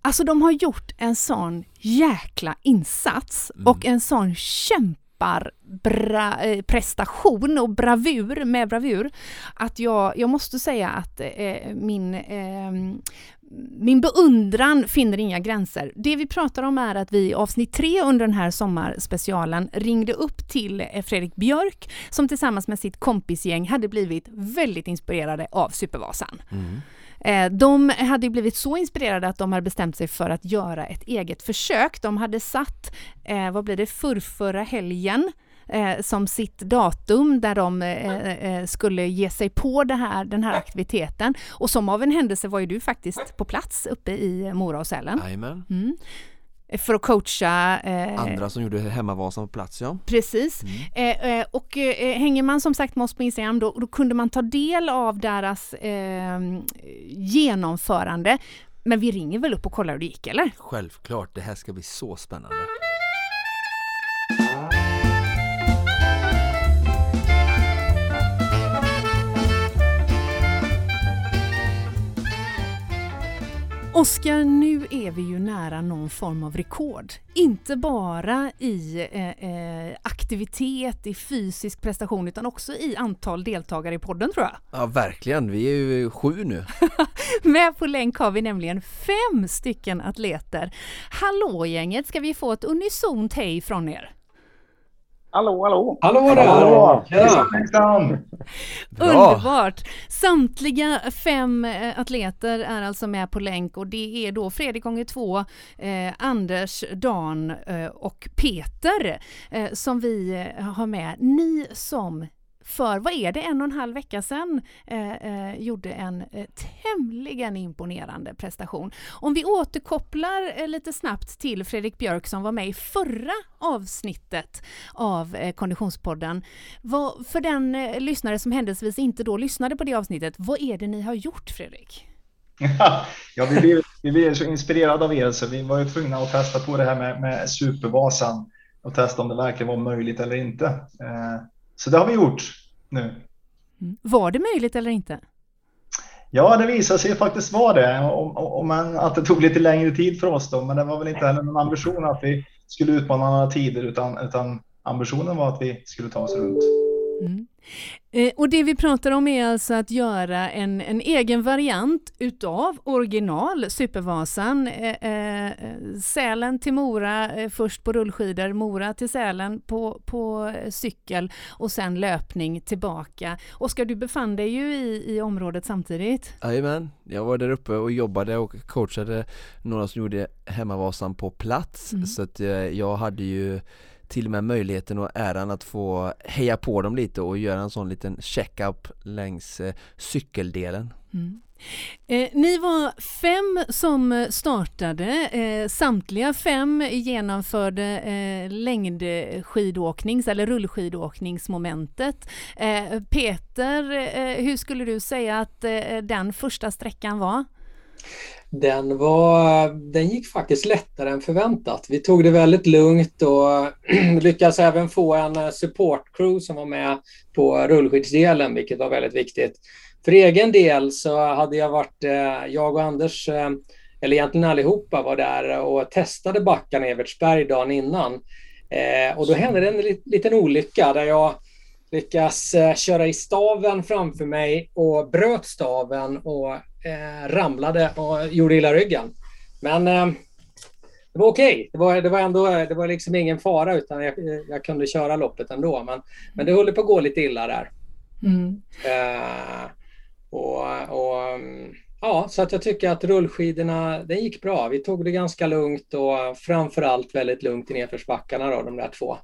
Alltså de har gjort en sån jäkla insats mm. och en sån kämpe bra, eh, prestation och bravur med bravur att jag, jag måste säga att eh, min, eh, min beundran finner inga gränser. Det vi pratar om är att vi i avsnitt tre under den här sommarspecialen ringde upp till eh, Fredrik Björk som tillsammans med sitt kompisgäng hade blivit väldigt inspirerade av Supervasan. Mm. Eh, de hade blivit så inspirerade att de hade bestämt sig för att göra ett eget försök. De hade satt, eh, vad blir det, förrförra helgen eh, som sitt datum där de eh, skulle ge sig på det här, den här aktiviteten. Och som av en händelse var ju du faktiskt på plats uppe i Mora och Sälen. Mm för att coacha. Eh, Andra som gjorde Hemmavasan på plats, ja. Precis. Mm. Eh, eh, och eh, hänger man som sagt med oss på Instagram då, då kunde man ta del av deras eh, genomförande. Men vi ringer väl upp och kollar hur det gick, eller? Självklart, det här ska bli så spännande. Oskar, nu är vi ju nära någon form av rekord. Inte bara i eh, eh, aktivitet, i fysisk prestation, utan också i antal deltagare i podden tror jag. Ja, verkligen. Vi är ju sju nu. Med på länk har vi nämligen fem stycken atleter. Hallå gänget, ska vi få ett unisont hej från er? Hallå, hallå! Hallå där! Hallå. Underbart! Samtliga fem eh, atleter är alltså med på länk och det är då Fredrik gånger två, eh, Anders, Dan eh, och Peter eh, som vi eh, har med. Ni som för, vad är det, en och en halv vecka sedan eh, eh, gjorde en eh, tämligen imponerande prestation. Om vi återkopplar eh, lite snabbt till Fredrik Björk som var med i förra avsnittet av eh, Konditionspodden. Vad, för den eh, lyssnare som händelsevis inte då lyssnade på det avsnittet, vad är det ni har gjort Fredrik? ja, vi blev, vi blev så inspirerade av er så vi var ju tvungna att testa på det här med, med Supervasan och testa om det verkligen var möjligt eller inte. Eh, så det har vi gjort nu. Mm. Var det möjligt eller inte? Ja, det visade sig faktiskt vara det. Om, om att det tog lite längre tid för oss då, men det var väl inte heller någon ambition att vi skulle utmana några tider, utan, utan ambitionen var att vi skulle ta oss runt. Mm. Eh, och det vi pratar om är alltså att göra en, en egen variant utav original Supervasan. Eh, eh, Sälen till Mora eh, först på rullskidor, Mora till Sälen på, på cykel och sen löpning tillbaka. Oskar, du befann dig ju i, i området samtidigt. Jajamän, jag var där uppe och jobbade och coachade några som gjorde Hemmavasan på plats mm. så att eh, jag hade ju till och med möjligheten och äran att få heja på dem lite och göra en sån liten check-up längs eh, cykeldelen. Mm. Eh, ni var fem som startade. Eh, samtliga fem genomförde eh, längdskidåknings eller rullskidåkningsmomentet. Eh, Peter, eh, hur skulle du säga att eh, den första sträckan var? Den, var, den gick faktiskt lättare än förväntat. Vi tog det väldigt lugnt och lyckades även få en eh, support crew som var med på rullskidsdelen, vilket var väldigt viktigt. För egen del så hade jag varit, eh, jag och Anders, eh, eller egentligen allihopa var där och testade backarna i Evertsberg dagen innan. Och då hände det en liten olycka där jag lyckas köra i staven framför mig och bröt staven och eh, ramlade och gjorde illa ryggen. Men eh, det var okej. Okay. Det, var, det var ändå det var liksom ingen fara utan jag, jag kunde köra loppet ändå. Men, men det höll på att gå lite illa där. Mm. Eh, och, och, ja, så att jag tycker att rullskidorna, det gick bra. Vi tog det ganska lugnt och framförallt väldigt lugnt i nedförsbackarna då, de där två.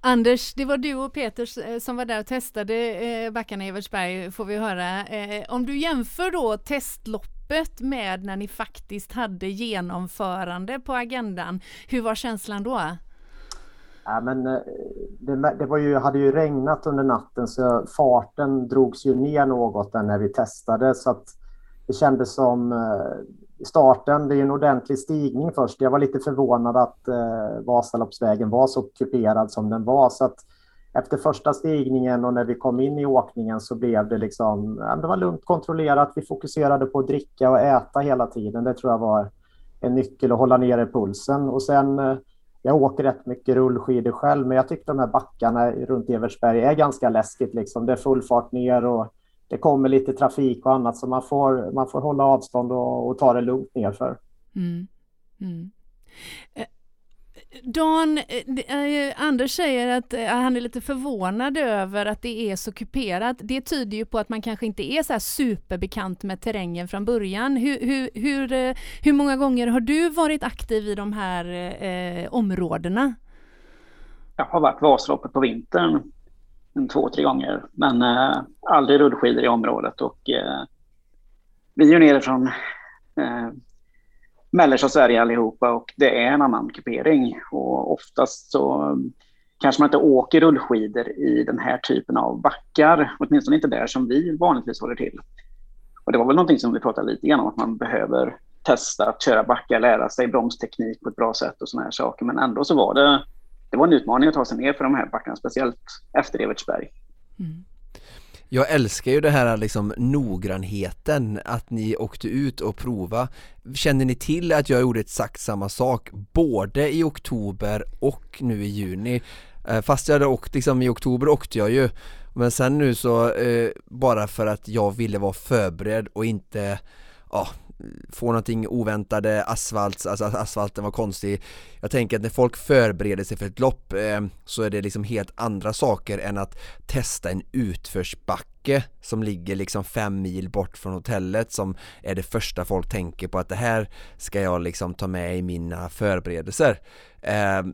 Anders, det var du och Peter eh, som var där och testade eh, backarna i Evertsberg får vi höra. Eh, om du jämför då testloppet med när ni faktiskt hade genomförande på agendan, hur var känslan då? Ja, men det, det, var ju, hade ju regnat under natten så farten drogs ju ner något när vi testade så att det kändes som i starten, det är en ordentlig stigning först. Jag var lite förvånad att eh, Vasaloppsvägen var så kuperad som den var. Så att efter första stigningen och när vi kom in i åkningen så blev det liksom, det var lugnt kontrollerat. Vi fokuserade på att dricka och äta hela tiden. Det tror jag var en nyckel att hålla nere pulsen. Och sen, eh, jag åker rätt mycket rullskidor själv, men jag tyckte de här backarna runt Evertsberg är ganska läskigt. Liksom. Det är full fart ner och det kommer lite trafik och annat så man får, man får hålla avstånd och, och ta det lugnt nerför. Mm. Mm. Eh, Dan, eh, eh, Anders säger att han är lite förvånad över att det är så kuperat. Det tyder ju på att man kanske inte är så superbekant med terrängen från början. Hur, hur, hur, hur många gånger har du varit aktiv i de här eh, områdena? Jag har varit Vasaloppet på vintern två, tre gånger. Men eh, aldrig rullskidor i området. Och, eh, vi är ju nere från eh, mellersta Sverige allihopa och det är en annan kupering. Och oftast så mm, kanske man inte åker rullskidor i den här typen av backar. Åtminstone inte där som vi vanligtvis håller till. Och det var väl någonting som vi pratade lite grann om, att man behöver testa att köra backar, lära sig bromsteknik på ett bra sätt och såna här saker. Men ändå så var det det var en utmaning att ta sig ner för de här backarna, speciellt efter Evertsberg. Mm. Jag älskar ju det här liksom noggrannheten att ni åkte ut och prova Känner ni till att jag gjorde exakt samma sak både i oktober och nu i juni? Eh, fast jag hade åkt liksom i oktober åkte jag ju Men sen nu så eh, bara för att jag ville vara förberedd och inte ja, få någonting oväntade, asfalt, alltså asfalten var konstig. Jag tänker att när folk förbereder sig för ett lopp eh, så är det liksom helt andra saker än att testa en utförsbacke som ligger liksom fem mil bort från hotellet som är det första folk tänker på att det här ska jag liksom ta med i mina förberedelser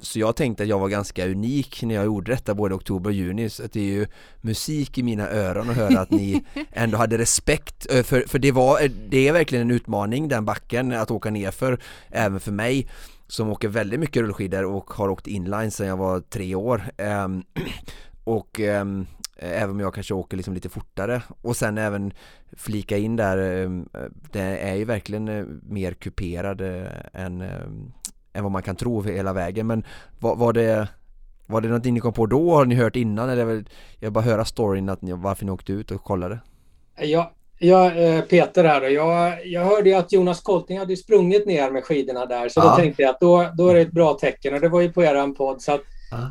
så jag tänkte att jag var ganska unik när jag gjorde detta både oktober och juni. Så det är ju musik i mina öron att höra att ni ändå hade respekt eh, för, för det var, eh, det är verkligen en utmaning den backen att åka ner för även för mig som åker väldigt mycket rullskidor och har åkt inline sedan jag var tre år. Ehm, och ehm, Även om jag kanske åker liksom lite fortare. Och sen även flika in där Det är ju verkligen mer kuperad än än vad man kan tro hela vägen men var, var det var det någonting ni kom på då? Har ni hört innan? Eller jag bara höra storyn att ni, varför ni åkte ut och kollade? Ja, ja eh, Peter här då. Jag, jag hörde ju att Jonas Kolting hade sprungit ner med skidorna där så ja. då tänkte jag att då, då är det ett bra tecken och det var ju på eran podd så att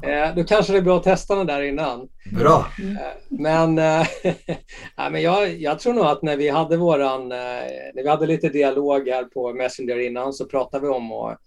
Eh, då kanske det är bra att testa den där innan. Bra! Eh, men, eh, men jag, jag, tror nog att när vi hade våran, eh, när vi hade lite dialog här på Messenger innan så pratade vi om att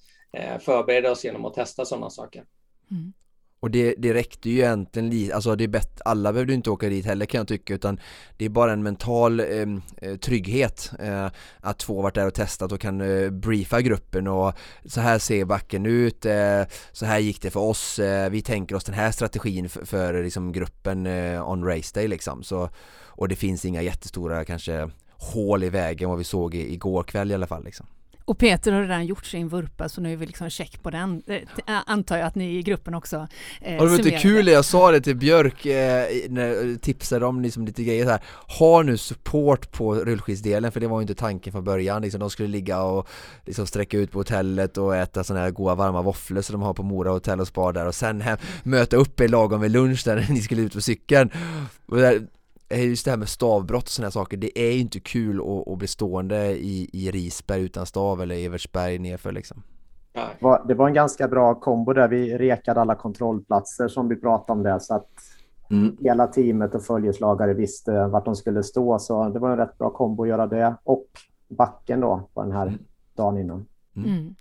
förbereda oss genom att testa sådana saker. Mm. Och det, det räckte ju egentligen lite, alltså det är bättre, alla behövde inte åka dit heller kan jag tycka utan det är bara en mental ehm, eh, trygghet eh, att två varit där och testat och kan eh, briefa gruppen och så här ser backen ut, eh, så här gick det för oss, eh, vi tänker oss den här strategin för, för liksom gruppen eh, on race day liksom så, och det finns inga jättestora kanske hål i vägen vad vi såg i, igår kväll i alla fall liksom. Och Peter har redan gjort sin vurpa så nu är vi liksom check på den. Det antar jag att ni i gruppen också eh, Det var lite kul jag sa det till Björk eh, när jag tipsade om liksom lite grejer så här. Ha nu support på rullskidsdelen för det var ju inte tanken från början. Liksom, de skulle ligga och liksom sträcka ut på hotellet och äta sådana här goda varma våfflor som de har på Mora hotell och spa där och sen hem, möta upp er lagom vid lunch där ni skulle ut på cykeln. Eh, just det här med stavbrott och sådana saker, det är ju inte kul att, att bli stående i, i Risberg utan stav eller Evertsberg nerför liksom. Det var en ganska bra kombo där. Vi rekade alla kontrollplatser som vi pratade om det så att mm. hela teamet och följeslagare visste vart de skulle stå. Så det var en rätt bra kombo att göra det och backen då på den här mm. dagen innan. Mm. mm.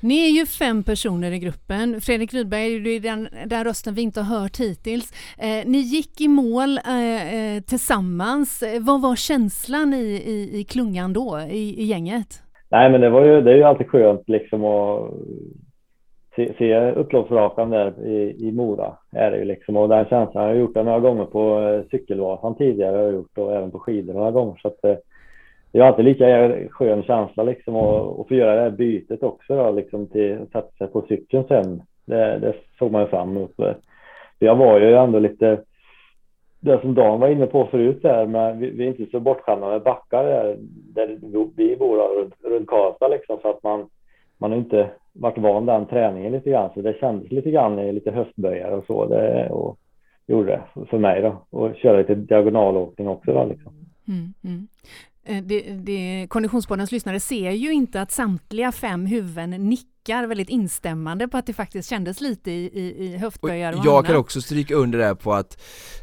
Ni är ju fem personer i gruppen. Fredrik Rydberg är den, den rösten vi inte har hört hittills. Eh, ni gick i mål eh, eh tillsammans. Vad var känslan i, i, i klungan då, i, i, gänget? Nej, men det, var ju, det är ju alltid skönt liksom att se, se upploppsrakan där i, i Mora. Är det ju liksom. Och den känslan, jag har gjort det några gånger på eh, cykelvasan tidigare jag har gjort och även på skidor några gånger. Så att, eh, det är alltid lika skön känsla liksom att, få göra det här bytet också då, liksom till att sätta sig på cykeln sen. Det, det såg man ju fram emot. Jag var ju ändå lite, det som Dan var inne på förut där, men vi, vi är inte så bortskämda med backar där, där vi bor runt, runt Karlstad liksom, så att man, man har inte varit van den träningen lite grann, så det kändes lite grann i lite höstböjar och så. Det, och gjorde det för mig då, och köra lite diagonalåkning också då liksom. Mm, mm. Eh, det, det, Konditionspoddens lyssnare ser ju inte att samtliga fem huvuden nickar väldigt instämmande på att det faktiskt kändes lite i, i, i höftböjar och, och Jag annat. kan också stryka under det på att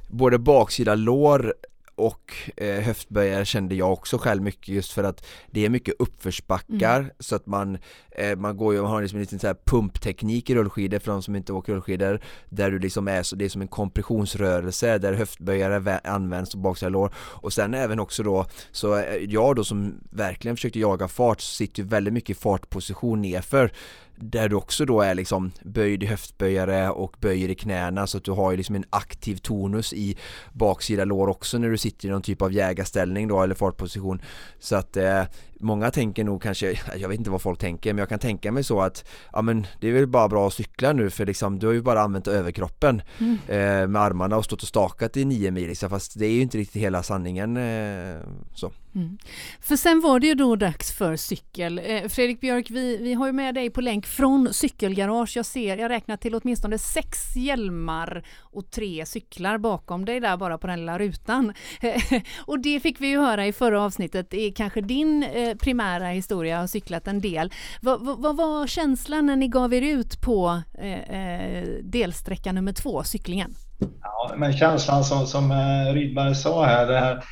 både baksida lår och eh, höftböjare kände jag också själv mycket just för att det är mycket uppförsbackar. Mm. så att man, eh, man går ju, man har liksom en liten så här pumpteknik i rullskidor för de som inte åker rullskidor där du liksom är så, det är som en kompressionsrörelse där höftböjare används och baksida lår. Och sen även också då så eh, jag då som verkligen försökte jaga fart så sitter ju väldigt mycket i fartposition nerför där du också då är liksom böjd i höftböjare och böjer i knäna så att du har ju liksom en aktiv tonus i baksida lår också när du sitter i någon typ av jägarställning då eller fartposition. Så att eh, många tänker nog kanske, jag vet inte vad folk tänker men jag kan tänka mig så att ja men det är väl bara bra att cykla nu för liksom du har ju bara använt överkroppen mm. eh, med armarna och stått och stakat i nio mil liksom, fast det är ju inte riktigt hela sanningen eh, så. Mm. För sen var det ju då dags för cykel. Eh, Fredrik Björk, vi, vi har ju med dig på länk från cykelgarage. Jag ser, jag räknar till åtminstone sex hjälmar och tre cyklar bakom dig där bara på den lilla rutan. och det fick vi ju höra i förra avsnittet, det är kanske din eh, primära historia, har cyklat en del. Vad, vad, var känslan när ni gav er ut på eh, eh, delsträcka nummer två, cyklingen? Ja, men känslan som, som Rydberg sa här, det här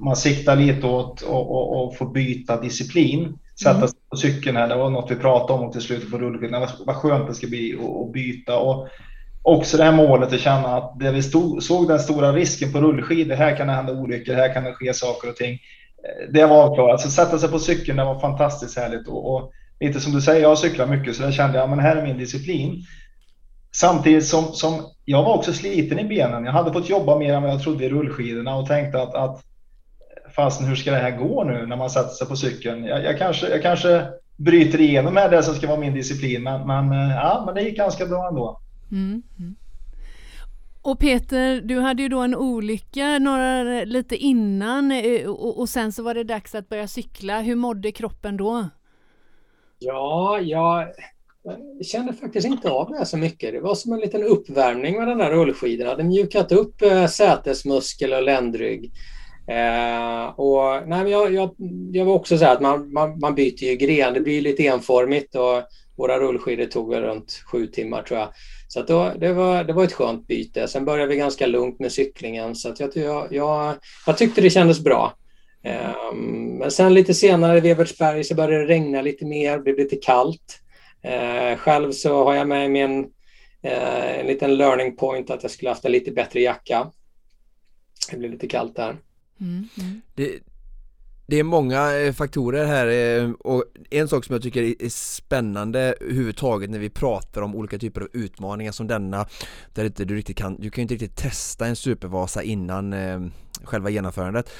man siktar lite åt att få byta disciplin. Sätta mm. sig på cykeln här, det var något vi pratade om till slutet på rullskidan. Vad skönt det ska bli att byta. Och också det här målet att känna att det vi stod, såg den stora risken på rullskidor, här kan det hända olyckor, här kan det ske saker och ting. Eh, det var avklarat. Alltså sätta sig på cykeln, det var fantastiskt härligt. Och, och lite som du säger, jag har cyklat mycket så där kände jag, men här är min disciplin. Samtidigt som, som jag var också sliten i benen. Jag hade fått jobba mer än vad jag trodde i rullskidorna och tänkte att, att eh, fasen hur ska det här gå nu när man sätter sig på cykeln? Jag, jag, kanske, jag kanske bryter igenom här det som ska vara min disciplin, men, men, eh, ja, men det gick ganska bra ändå. Mm, mm. Och Peter, du hade ju då en olycka några, lite innan eh, och, och, sen så var det dags att börja cykla. Hur mådde kroppen då? Ja, jag kände faktiskt inte av det så mycket. Det var som en liten uppvärmning med den där rullskidan. Jag hade mjukat upp eh, sätesmuskel och ländrygg. Eh, och, nej, men jag, jag, jag var också så här att man, man, man byter ju gren, det blir lite enformigt och, våra rullskidor tog väl runt sju timmar tror jag. Så då, det, var, det var ett skönt byte. Sen började vi ganska lugnt med cyklingen så att jag, jag, jag, jag tyckte det kändes bra. Um, men sen lite senare i Webertsberg så började det regna lite mer, det blev lite kallt. Uh, själv så har jag med mig en, uh, en liten learning point att jag skulle haft en lite bättre jacka. Det blev lite kallt där. Mm, mm. Det, det är många eh, faktorer här eh, och en sak som jag tycker är spännande överhuvudtaget när vi pratar om olika typer av utmaningar som denna där inte du riktigt kan, du kan ju inte riktigt testa en supervasa innan eh, själva genomförandet.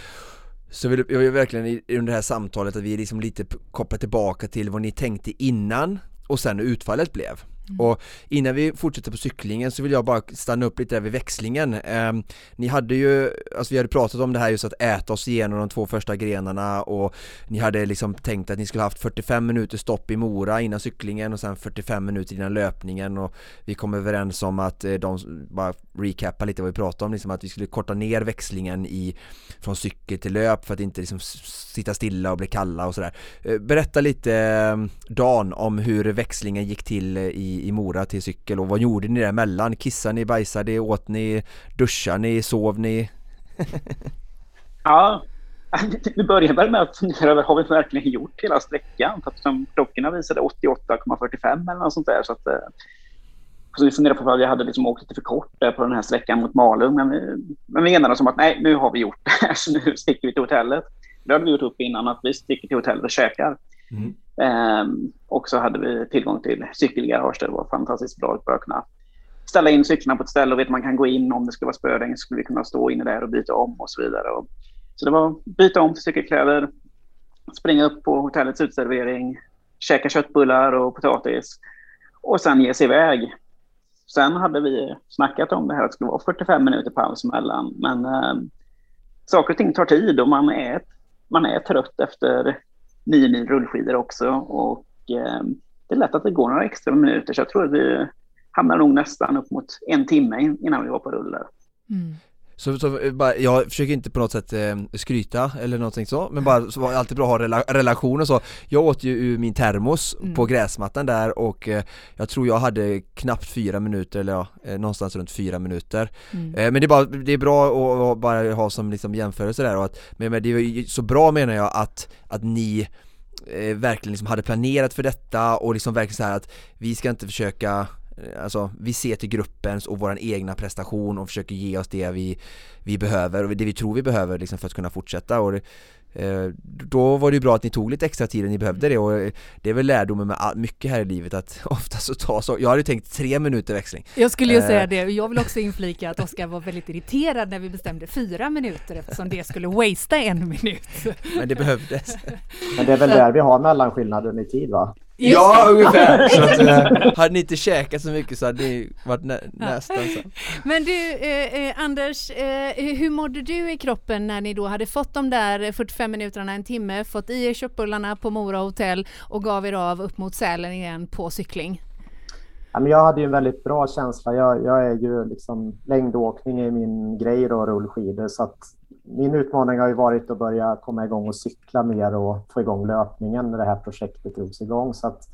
Så vill jag vill verkligen under det här samtalet att vi liksom lite kopplar tillbaka till vad ni tänkte innan och sen hur utfallet blev. Mm. Och innan vi fortsätter på cyklingen så vill jag bara stanna upp lite där vid växlingen. Eh, ni hade ju, alltså vi hade pratat om det här just att äta oss igenom de två första grenarna och ni hade liksom tänkt att ni skulle haft 45 minuter stopp i Mora innan cyklingen och sen 45 minuter innan löpningen och vi kom överens om att eh, de, bara recappa lite vad vi pratade om, liksom att vi skulle korta ner växlingen i från cykel till löp för att inte liksom sitta stilla och bli kalla och sådär. Eh, berätta lite eh, Dan om hur växlingen gick till eh, i i, Mora till cykel och vad gjorde ni däremellan? Kissade ni, bajsade, åt ni, duschade ni, sov ni? ja, vi började väl med att fundera över, har vi verkligen gjort hela sträckan? För att klockorna visade 88,45 eller något sånt där. Så att, så vi funderade på om vi hade liksom åkt lite för kort på den här sträckan mot Malung. Men vi, men vi enades om att nej, nu har vi gjort det här, så nu sticker vi till hotellet. Det hade vi gjort upp innan, att vi sticker till hotellet och käkar. Mm. Um, och så hade vi tillgång till cykelgarage det var fantastiskt bra att bara kunna ställa in cyklarna på ett ställe och vet man kan gå in om det skulle vara spöregn så skulle vi kunna stå inne där och byta om och så vidare. Och, så det var byta om till cykelkläder, springa upp på hotellets utservering, käka köttbullar och potatis och sen ge sig iväg. Sen hade vi snackat om det här att det skulle vara 45 minuter paus emellan men eh, saker och ting tar tid och man är, man är trött efter nio mil rullskidor också. Och eh, det är lätt att det går några extra minuter, så jag tror att vi hamnar nog nästan upp mot en timme innan vi var på rull mm. Så, så bara, jag försöker inte på något sätt eh, skryta eller någonting så, men bara så var det alltid bra att ha rela relation och så Jag åt ju ur min termos mm. på gräsmattan där och eh, jag tror jag hade knappt fyra minuter eller ja, eh, någonstans runt fyra minuter mm. eh, Men det är, bara, det är bra att, att bara ha som liksom jämförelse där och att, men, men det är så bra menar jag att, att ni eh, verkligen liksom hade planerat för detta och liksom verkligen så att vi ska inte försöka alltså vi ser till gruppens och våran egna prestation och försöker ge oss det vi, vi behöver och det vi tror vi behöver liksom för att kunna fortsätta. Och det, eh, då var det ju bra att ni tog lite extra tid och ni behövde det och eh, det är väl lärdomen med all, mycket här i livet att ofta så tar så, jag hade tänkt tre minuter växling. Jag skulle ju säga det, jag vill också inflika att Oskar var väldigt irriterad när vi bestämde fyra minuter eftersom det skulle wastea en minut. Men det behövdes. Men det är väl där vi har mellanskillnaden i tid va? Just ja, det. ungefär. Så att, äh, hade ni inte käkat så mycket så hade ni varit nä nästan så. Men du, eh, eh, Anders, eh, hur mådde du i kroppen när ni då hade fått de där 45 minuterna, en timme, fått i er köttbullarna på Mora hotell och gav er av upp mot Sälen igen på cykling? jag hade ju en väldigt bra känsla. Jag, jag är ju liksom längdåkning i min grej då, rullskidor, så att min utmaning har ju varit att börja komma igång och cykla mer och få igång löpningen när det här projektet drogs igång. Så att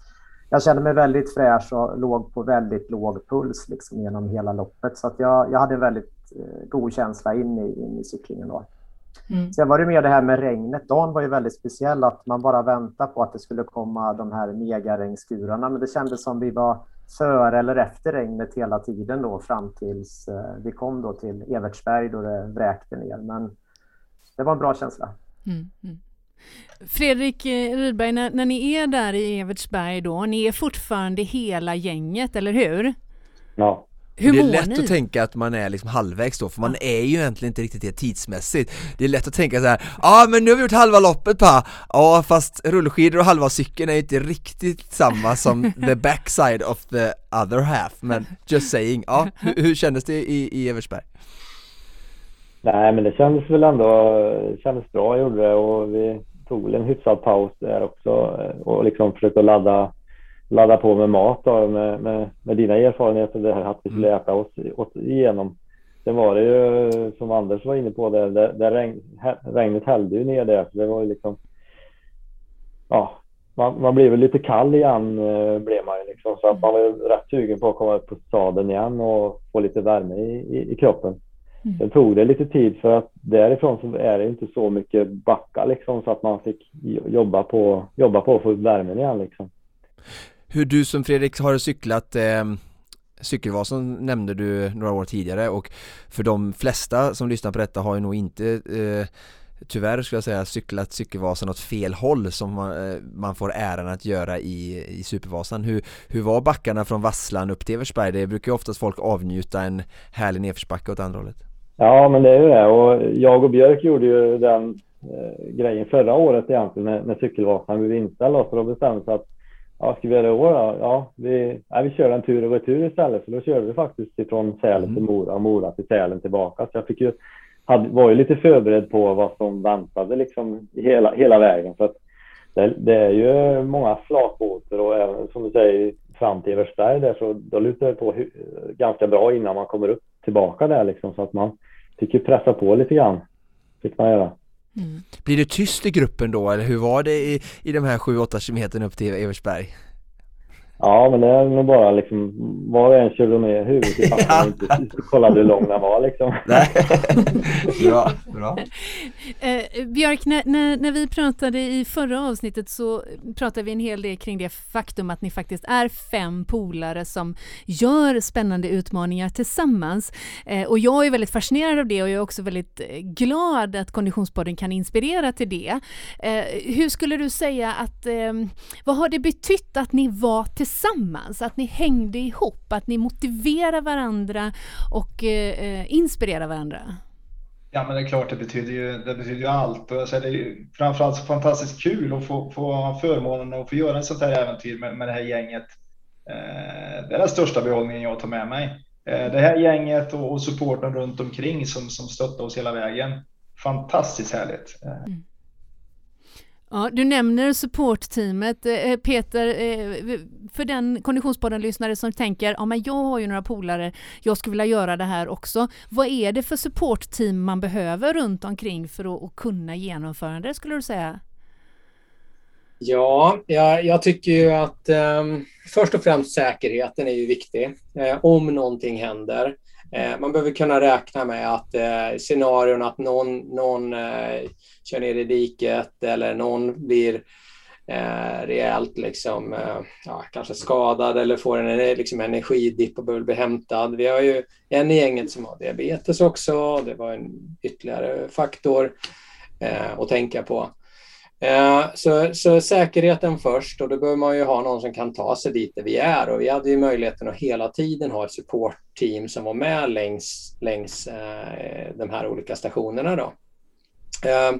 jag kände mig väldigt fräsch och låg på väldigt låg puls liksom genom hela loppet. Så att jag, jag hade en väldigt eh, god känsla in i, in i cyklingen. Då. Mm. Sen var det mer det här med regnet. Dagen var ju väldigt speciell, att man bara väntade på att det skulle komma de här megaregnskurarna. Men det kändes som vi var före eller efter regnet hela tiden då fram tills eh, vi kom då till Evertsberg då det vräkte ner. Men det var en bra känsla. Mm, mm. Fredrik eh, Rydberg, när, när, ni är där i Evertsberg då, ni är fortfarande hela gänget, eller hur? Ja. Hur det är lätt ni? att tänka att man är liksom halvvägs då, för man är ju egentligen inte riktigt det tidsmässigt Det är lätt att tänka så här, ja ah, men nu har vi gjort halva loppet pa! Ja fast rullskidor och halva cykeln är ju inte riktigt samma som the backside of the other half, men just saying, ja hur, hur kändes det i, i Eversberg? Nej men det kändes väl ändå, det kändes bra gjorde det och vi tog väl en hyfsad paus där också och liksom försökte ladda ladda på med mat då, med, med, med dina erfarenheter det här att vi skulle mm. äta oss, oss igenom. Sen var det ju som Anders var inne på, det, det, det regn, regnet hällde ju ner där. Så det var ju liksom, ja, man, man blev väl lite kall igen eh, blev man ju liksom. Så att man var rätt sugen på att komma upp på sadeln igen och få lite värme i, i, i kroppen. Mm. Sen tog det lite tid för att därifrån så är det inte så mycket backa liksom så att man fick jobba på, jobba på att få upp värmen igen liksom. Hur du som Fredrik har cyklat eh, Cykelvasan nämnde du några år tidigare och för de flesta som lyssnar på detta har ju nog inte eh, tyvärr skulle jag säga cyklat Cykelvasan åt fel håll som man, eh, man får äran att göra i, i Supervasan. Hur, hur var backarna från Vasslan upp till Eversberg? Det brukar ju oftast folk avnjuta en härlig nedförsbacke åt andra hållet. Ja, men det är ju det och jag och Björk gjorde ju den eh, grejen förra året egentligen när, när Cykelvasan blev inställd och så då bestämde sig att Ja, ska vi göra det i år då? Ja, vi, ja, vi kör en tur och retur istället. Så då körde vi faktiskt ifrån Sälen mm. till Mora och Mora till Sälen tillbaka. Så jag fick ju, hade, var ju lite förberedd på vad som väntade liksom hela, hela vägen. För det, det är ju många flatbåtar och även som du säger fram till Eversberg där så då lutar det på ganska bra innan man kommer upp tillbaka där liksom. Så att man fick ju pressa på lite grann. Fick man göra. Mm. Blir det tyst i gruppen då eller hur var det i, i de här 7-8 kilometerna upp till Eversberg? Ja, men det är nog bara liksom, var och en körde ner huvudet i backen och inte kollade hur lång den var liksom. Nej. bra, bra. Eh, Björk, när, när, när, vi pratade i förra avsnittet så pratade vi en hel del kring det faktum att ni faktiskt är fem polare som gör spännande utmaningar tillsammans. Eh, och jag är väldigt fascinerad av det och jag är också väldigt eh, glad att Konditionspodden kan inspirera till det. Eh, hur skulle du säga att, eh, vad har det betytt att ni var tillsammans tillsammans, att ni hängde ihop, att ni motiverar varandra och eh, inspirerar varandra? Ja, men det är klart, det betyder ju, det betyder ju allt. Och så är det är framförallt så fantastiskt kul att få, få förmånen att få göra ett sånt här äventyr med, med det här gänget. Eh, det är den största behållningen jag tar med mig. Eh, det här gänget och, och supporten runt omkring som, som stöttar oss hela vägen. Fantastiskt härligt. Eh. Mm. Ja, du nämner supportteamet. Eh, eh, Peter, eh, för den Konditionspodden-lyssnare som tänker ja, men jag har ju några polare, jag skulle vilja göra det här också. Vad är det för supportteam man behöver runt omkring för att, kunna genomföra det, skulle du säga? Ja, jag, jag tycker ju att eh, först och främst säkerheten är ju viktig. Eh, om någonting händer. Eh, man behöver kunna räkna med att eh, scenarion att någon, någon eh, kör ner i diket eller någon blir eh, rejält liksom, eh, ja, kanske skadad eller får en liksom, energidipp och behöver bli hämtad. Vi har ju en i gänget som har diabetes också. Det var en ytterligare faktor eh, att tänka på. Eh, så, så, säkerheten först och då behöver man ju ha någon som kan ta sig dit där vi är och vi hade ju möjligheten att hela tiden ha ett supportteam som var med längs, längs eh, de här olika stationerna. Då. Eh,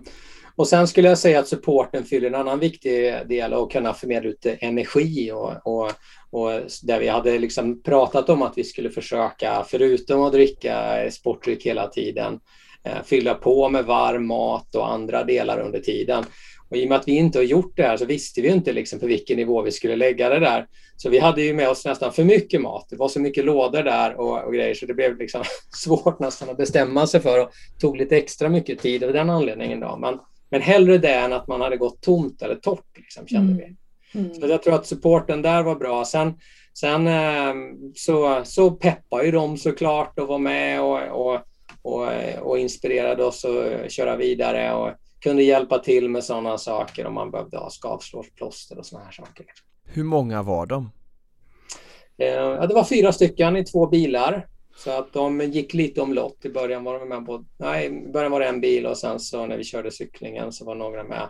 och sen skulle jag säga att supporten fyller en annan viktig del och kunna förmedla ut energi och, och, och där vi hade liksom pratat om att vi skulle försöka, förutom att dricka sportdryck hela tiden, eh, fylla på med varm mat och andra delar under tiden. Och I och med att vi inte har gjort det här så visste vi inte liksom på vilken nivå vi skulle lägga det där. Så vi hade ju med oss nästan för mycket mat. Det var så mycket lådor där och, och grejer så det blev liksom svårt nästan att bestämma sig för och tog lite extra mycket tid av den anledningen. Då. Men, men hellre det än att man hade gått tomt eller torrt, liksom, kände mm. vi. Mm. Så jag tror att supporten där var bra. Sen, sen ehm, så, så peppar ju de såklart och var med och, och, och, och inspirerade oss att köra vidare. Och, kunde hjälpa till med sådana saker om man behövde ha skavsårsplåster och sådana här saker. Hur många var de? Eh, ja, det var fyra stycken i två bilar. Så att de gick lite omlott. I början var de med på, nej, i början var det en bil och sen så när vi körde cyklingen så var några med.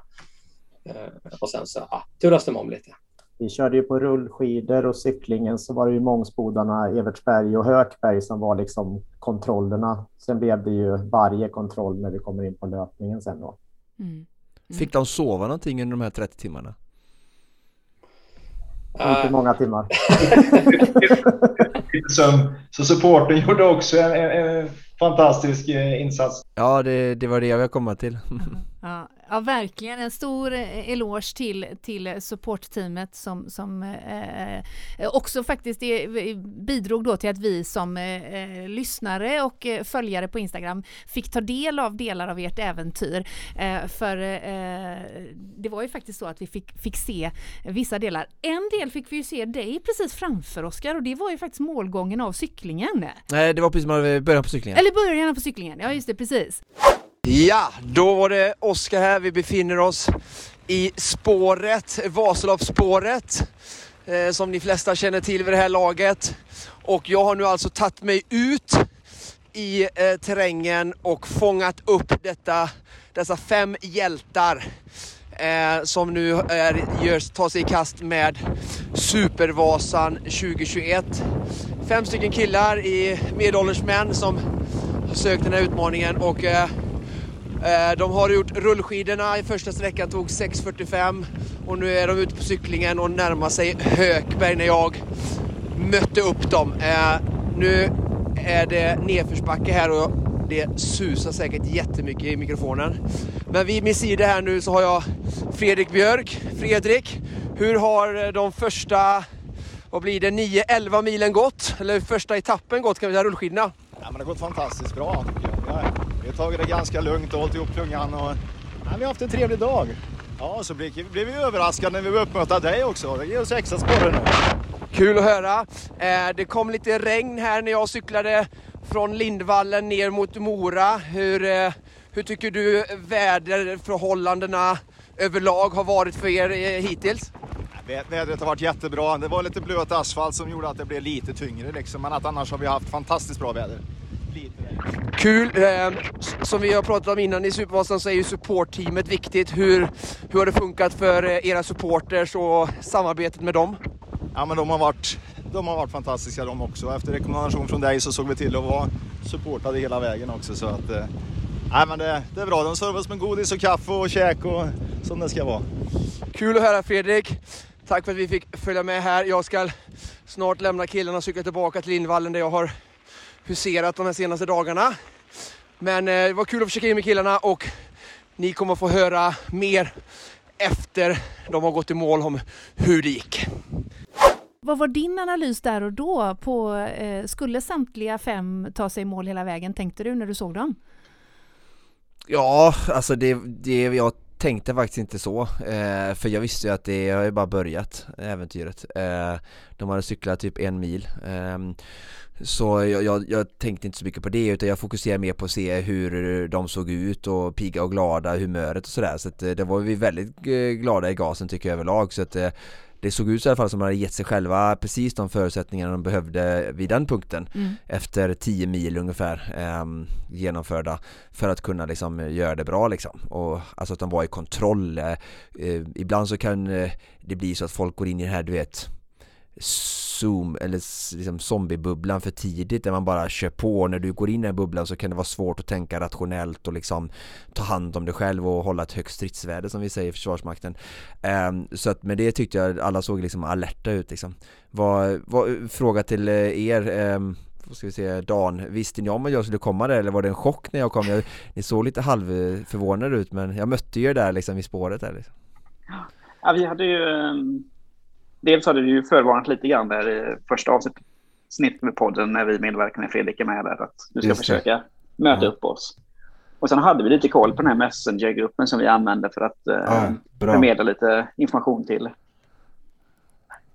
Eh, och sen så ja, turas de om lite. Vi körde ju på rullskidor och cyklingen så var det ju Mångsbodarna, Evertsberg och Hökberg som var liksom kontrollerna. Sen blev det ju varje kontroll när vi kommer in på löpningen sen då. Mm. Mm. Fick de sova någonting under de här 30 timmarna? Inte många timmar. så supporten gjorde också en, en, en fantastisk eh, insats. Ja, det, det var det jag ville komma till. ja, Ja, verkligen. En stor eh, eloge till, till supportteamet som, som eh, också faktiskt bidrog då till att vi som eh, lyssnare och följare på Instagram fick ta del av delar av ert äventyr. Eh, för eh, det var ju faktiskt så att vi fick, fick se vissa delar. En del fick vi ju se dig precis framför Oskar och det var ju faktiskt målgången av cyklingen. Nej, det var precis början på cyklingen. Eller början på cyklingen, ja just det, precis. Ja, då var det Oskar här. Vi befinner oss i spåret, Vasaloppsspåret, eh, som ni flesta känner till vid det här laget. Och jag har nu alltså tagit mig ut i eh, terrängen och fångat upp detta, dessa fem hjältar eh, som nu är, görs, tar sig i kast med Supervasan 2021. Fem stycken killar i medelålders män som har sökt den här utmaningen och Eh, Eh, de har gjort rullskidorna i första sträckan, tog 6.45 och nu är de ute på cyklingen och närmar sig Hökberg när jag mötte upp dem. Eh, nu är det nedförsbacke här och det susar säkert jättemycket i mikrofonen. Men vid min sida här nu så har jag Fredrik Björk. Fredrik, hur har eh, de första, vad blir det, 9-11 milen gått? Eller första etappen gått kan vi säga, rullskidorna? Ja, men det har gått fantastiskt bra. Vi har tagit det ganska lugnt och hållit ihop klungan och ja, vi har haft en trevlig dag. Ja, så blev, blev vi överraskade när vi var uppmötta dig också. Det ger oss extra sporre nu. Kul att höra. Eh, det kom lite regn här när jag cyklade från Lindvallen ner mot Mora. Hur, eh, hur tycker du väderförhållandena överlag har varit för er eh, hittills? Vädret har varit jättebra. Det var lite blöt asfalt som gjorde att det blev lite tyngre liksom. Men att annars har vi haft fantastiskt bra väder. Kul! Eh, som vi har pratat om innan i Supervasan så är ju supportteamet viktigt. Hur, hur har det funkat för eh, era supporters och samarbetet med dem? Ja men de har varit, de har varit fantastiska de också. Efter rekommendation från dig så såg vi till att vara supportade hela vägen också. Så att, eh, nej, men det, det är bra, de servar oss med godis och kaffe och käk och som det ska vara. Kul att höra Fredrik! Tack för att vi fick följa med här. Jag ska snart lämna killarna och cykla tillbaka till Lindvallen där jag har huserat de här senaste dagarna. Men eh, det var kul att få checka in med killarna och ni kommer få höra mer efter de har gått i mål om hur det gick. Vad var din analys där och då? På, eh, skulle samtliga fem ta sig i mål hela vägen, tänkte du när du såg dem? Ja, alltså det, det jag tänkte faktiskt inte så, eh, för jag visste ju att det har ju bara börjat, äventyret. Eh, de hade cyklat typ en mil. Eh, så jag, jag, jag, tänkte inte så mycket på det utan jag fokuserade mer på att se hur de såg ut och pigga och glada, humöret och sådär. Så att eh, det var vi väldigt eh, glada i gasen tycker jag överlag. Så att eh, det såg ut i alla fall som att de hade gett sig själva precis de förutsättningarna de behövde vid den punkten mm. efter 10 mil ungefär eh, genomförda för att kunna liksom göra det bra liksom och alltså att de var i kontroll eh, ibland så kan det bli så att folk går in i det här du vet zoom eller liksom zombiebubblan för tidigt där man bara kör på när du går in i den bubblan så kan det vara svårt att tänka rationellt och liksom ta hand om dig själv och hålla ett högt stridsvärde som vi säger i Försvarsmakten ehm, så att med det tyckte jag alla såg liksom alerta ut liksom vad, vad, fråga till eh, er ehm, vad ska vi säga, Dan, visste ni om att jag skulle komma där eller var det en chock när jag kom? Jag, ni såg lite halvförvånade ut men jag mötte ju er där liksom i spåret där liksom. Ja, vi hade ju ehm, dels hade du ju förvarnat lite grann där i första avsnittet med podden när vi medverkade med Fredrik är med där att du ska försöka möta ja. upp oss. Och sen hade vi lite koll på den här Messenger-gruppen som vi använde för att eh, ja, förmedla lite information till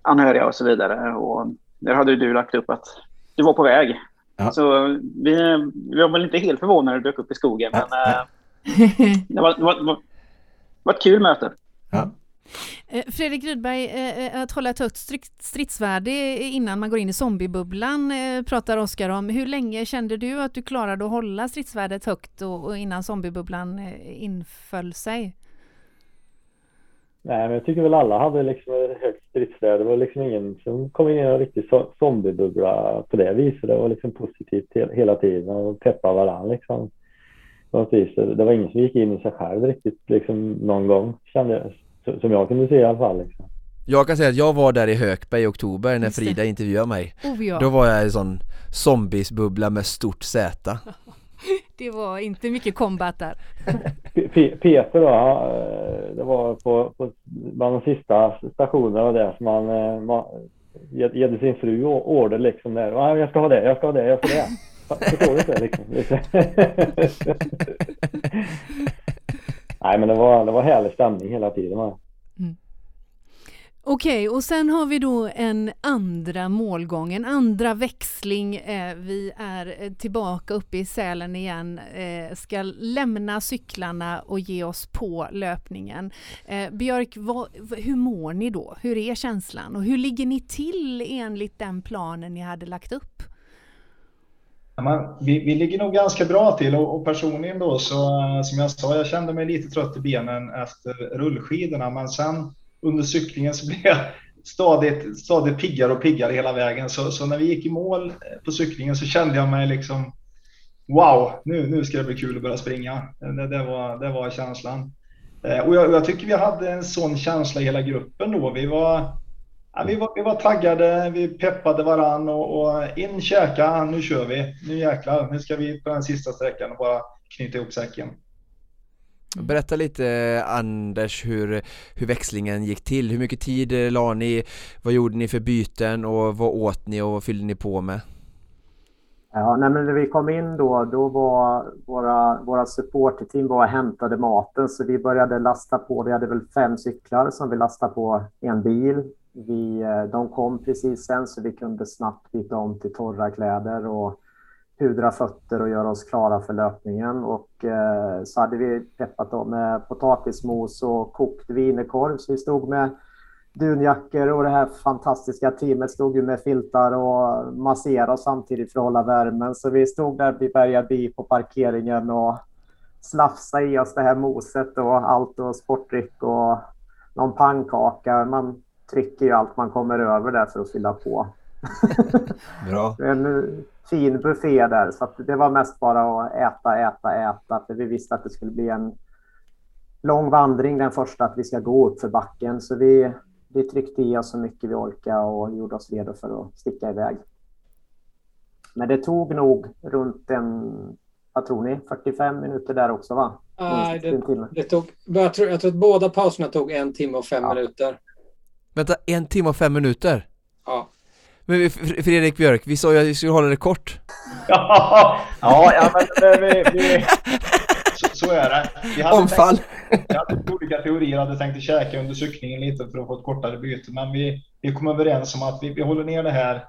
anhöriga och så vidare. Och där hade du lagt upp att du var på väg. Ja. Så vi, vi var väl inte helt förvånade när du dök upp i skogen. Men det, var, det, var, det var ett kul möte. Ja. Eh, Fredrik Rydberg, eh, eh, att hålla ett högt stridsvärde innan man går in i zombiebubblan pratar Oskar om. Hur länge kände du att du klarade att hålla stridsvärdet högt och innan zombiebubblan inföll sig? Nej, men jag tycker väl alla hade liksom ett högt stridsvärde. Det var liksom ingen som kom in i en riktig zombiebubbla på det viset. Det var liksom positivt hela tiden och peppa varandra liksom. Det var ingen som gick in i sig själv riktigt liksom någon gång kände jag som jag kunde se i alla fall. Liksom. Jag kan säga att jag var där i Hökberg i oktober när Frida intervjuade mig. Oh, ja. Då var jag i en sån zombiesbubbla med stort Z. Det var inte mycket combat där. Peter då, eh, det var på, på bland de sista stationerna där som han, man gav sin fru order liksom där. Jag ska ha det, jag ska ha det, jag ska ha det. Förstår du inte liksom? Nej men det var, det var härlig stämning hela tiden. Mm. Okej, och sen har vi då en andra målgång, en andra växling. Eh, vi är eh, tillbaka uppe i Sälen igen, eh, ska lämna cyklarna och ge oss på löpningen. Eh, Björk, vad, hur mår ni då? Hur är känslan och hur ligger ni till enligt den planen ni hade lagt upp? Man, vi, vi, ligger nog ganska bra till och, och, personligen då så eh, som jag sa, jag kände mig lite trött i benen efter rullskidorna, men sen under cyklingen så blev jag stadigt, stadigt piggare och piggare hela vägen. Så, så när vi gick i mål eh, på cyklingen så kände jag mig liksom wow, nu, nu ska det bli kul att börja springa. Det, det, var, det var känslan. Eh, och jag, jag, tycker vi hade en sån känsla i hela gruppen då. Vi var, ja, vi var, vi var taggade, vi peppade varann och, och in käka, nu kör vi. Nu jäklar, nu ska vi på den sista sträckan och bara knyta ihop säcken. Berätta lite Anders hur, hur växlingen gick till. Hur mycket tid la ni? Vad gjorde ni för byten och vad åt ni och vad fyllde ni på med? Ja, nej, men när vi kom in då, då var våra, våra supportteam var och hämtade maten så vi började lasta på. Vi hade väl fem cyklar som vi lastade på en bil. Vi, eh, de kom precis sen så vi kunde snabbt byta om till torra kläder och pudra fötter och göra oss klara för löpningen. Och eh, så hade vi peppat dem med potatismos och kokt wienerkorv. Så vi stod med dunjackor och det här fantastiska teamet stod ju med filtar och masserade samtidigt för att hålla värmen. Så vi stod där vid Berga by på parkeringen och slafsade i oss det här moset och allt och sportdryck och någon pannkaka. Man trycker ju allt man kommer över där för att fylla på. Bra. en fin buffé där, så det var mest bara att äta, äta, äta, för vi visste att det skulle bli en lång vandring den första, att vi ska gå upp för backen. Så vi, vi tryckte i oss så mycket vi orkade och gjorde oss redo för att sticka iväg. Men det tog nog runt en, vad tror ni, 45 minuter där också va? Nej, det, det, tog, jag tror, jag tror att båda pauserna tog en timme och fem ja. minuter. Vänta, en timme och fem minuter? Ja. Men Fredrik Björk, vi sa ju att vi skulle hålla det kort. ja, ja, men vi, vi, så, så, är det. Vi hade Omfall. Tänkt, vi hade olika teorier, hade tänkt käka under cyklingen lite för att få ett kortare byte, men vi, vi kom överens om att vi, vi håller ner det här.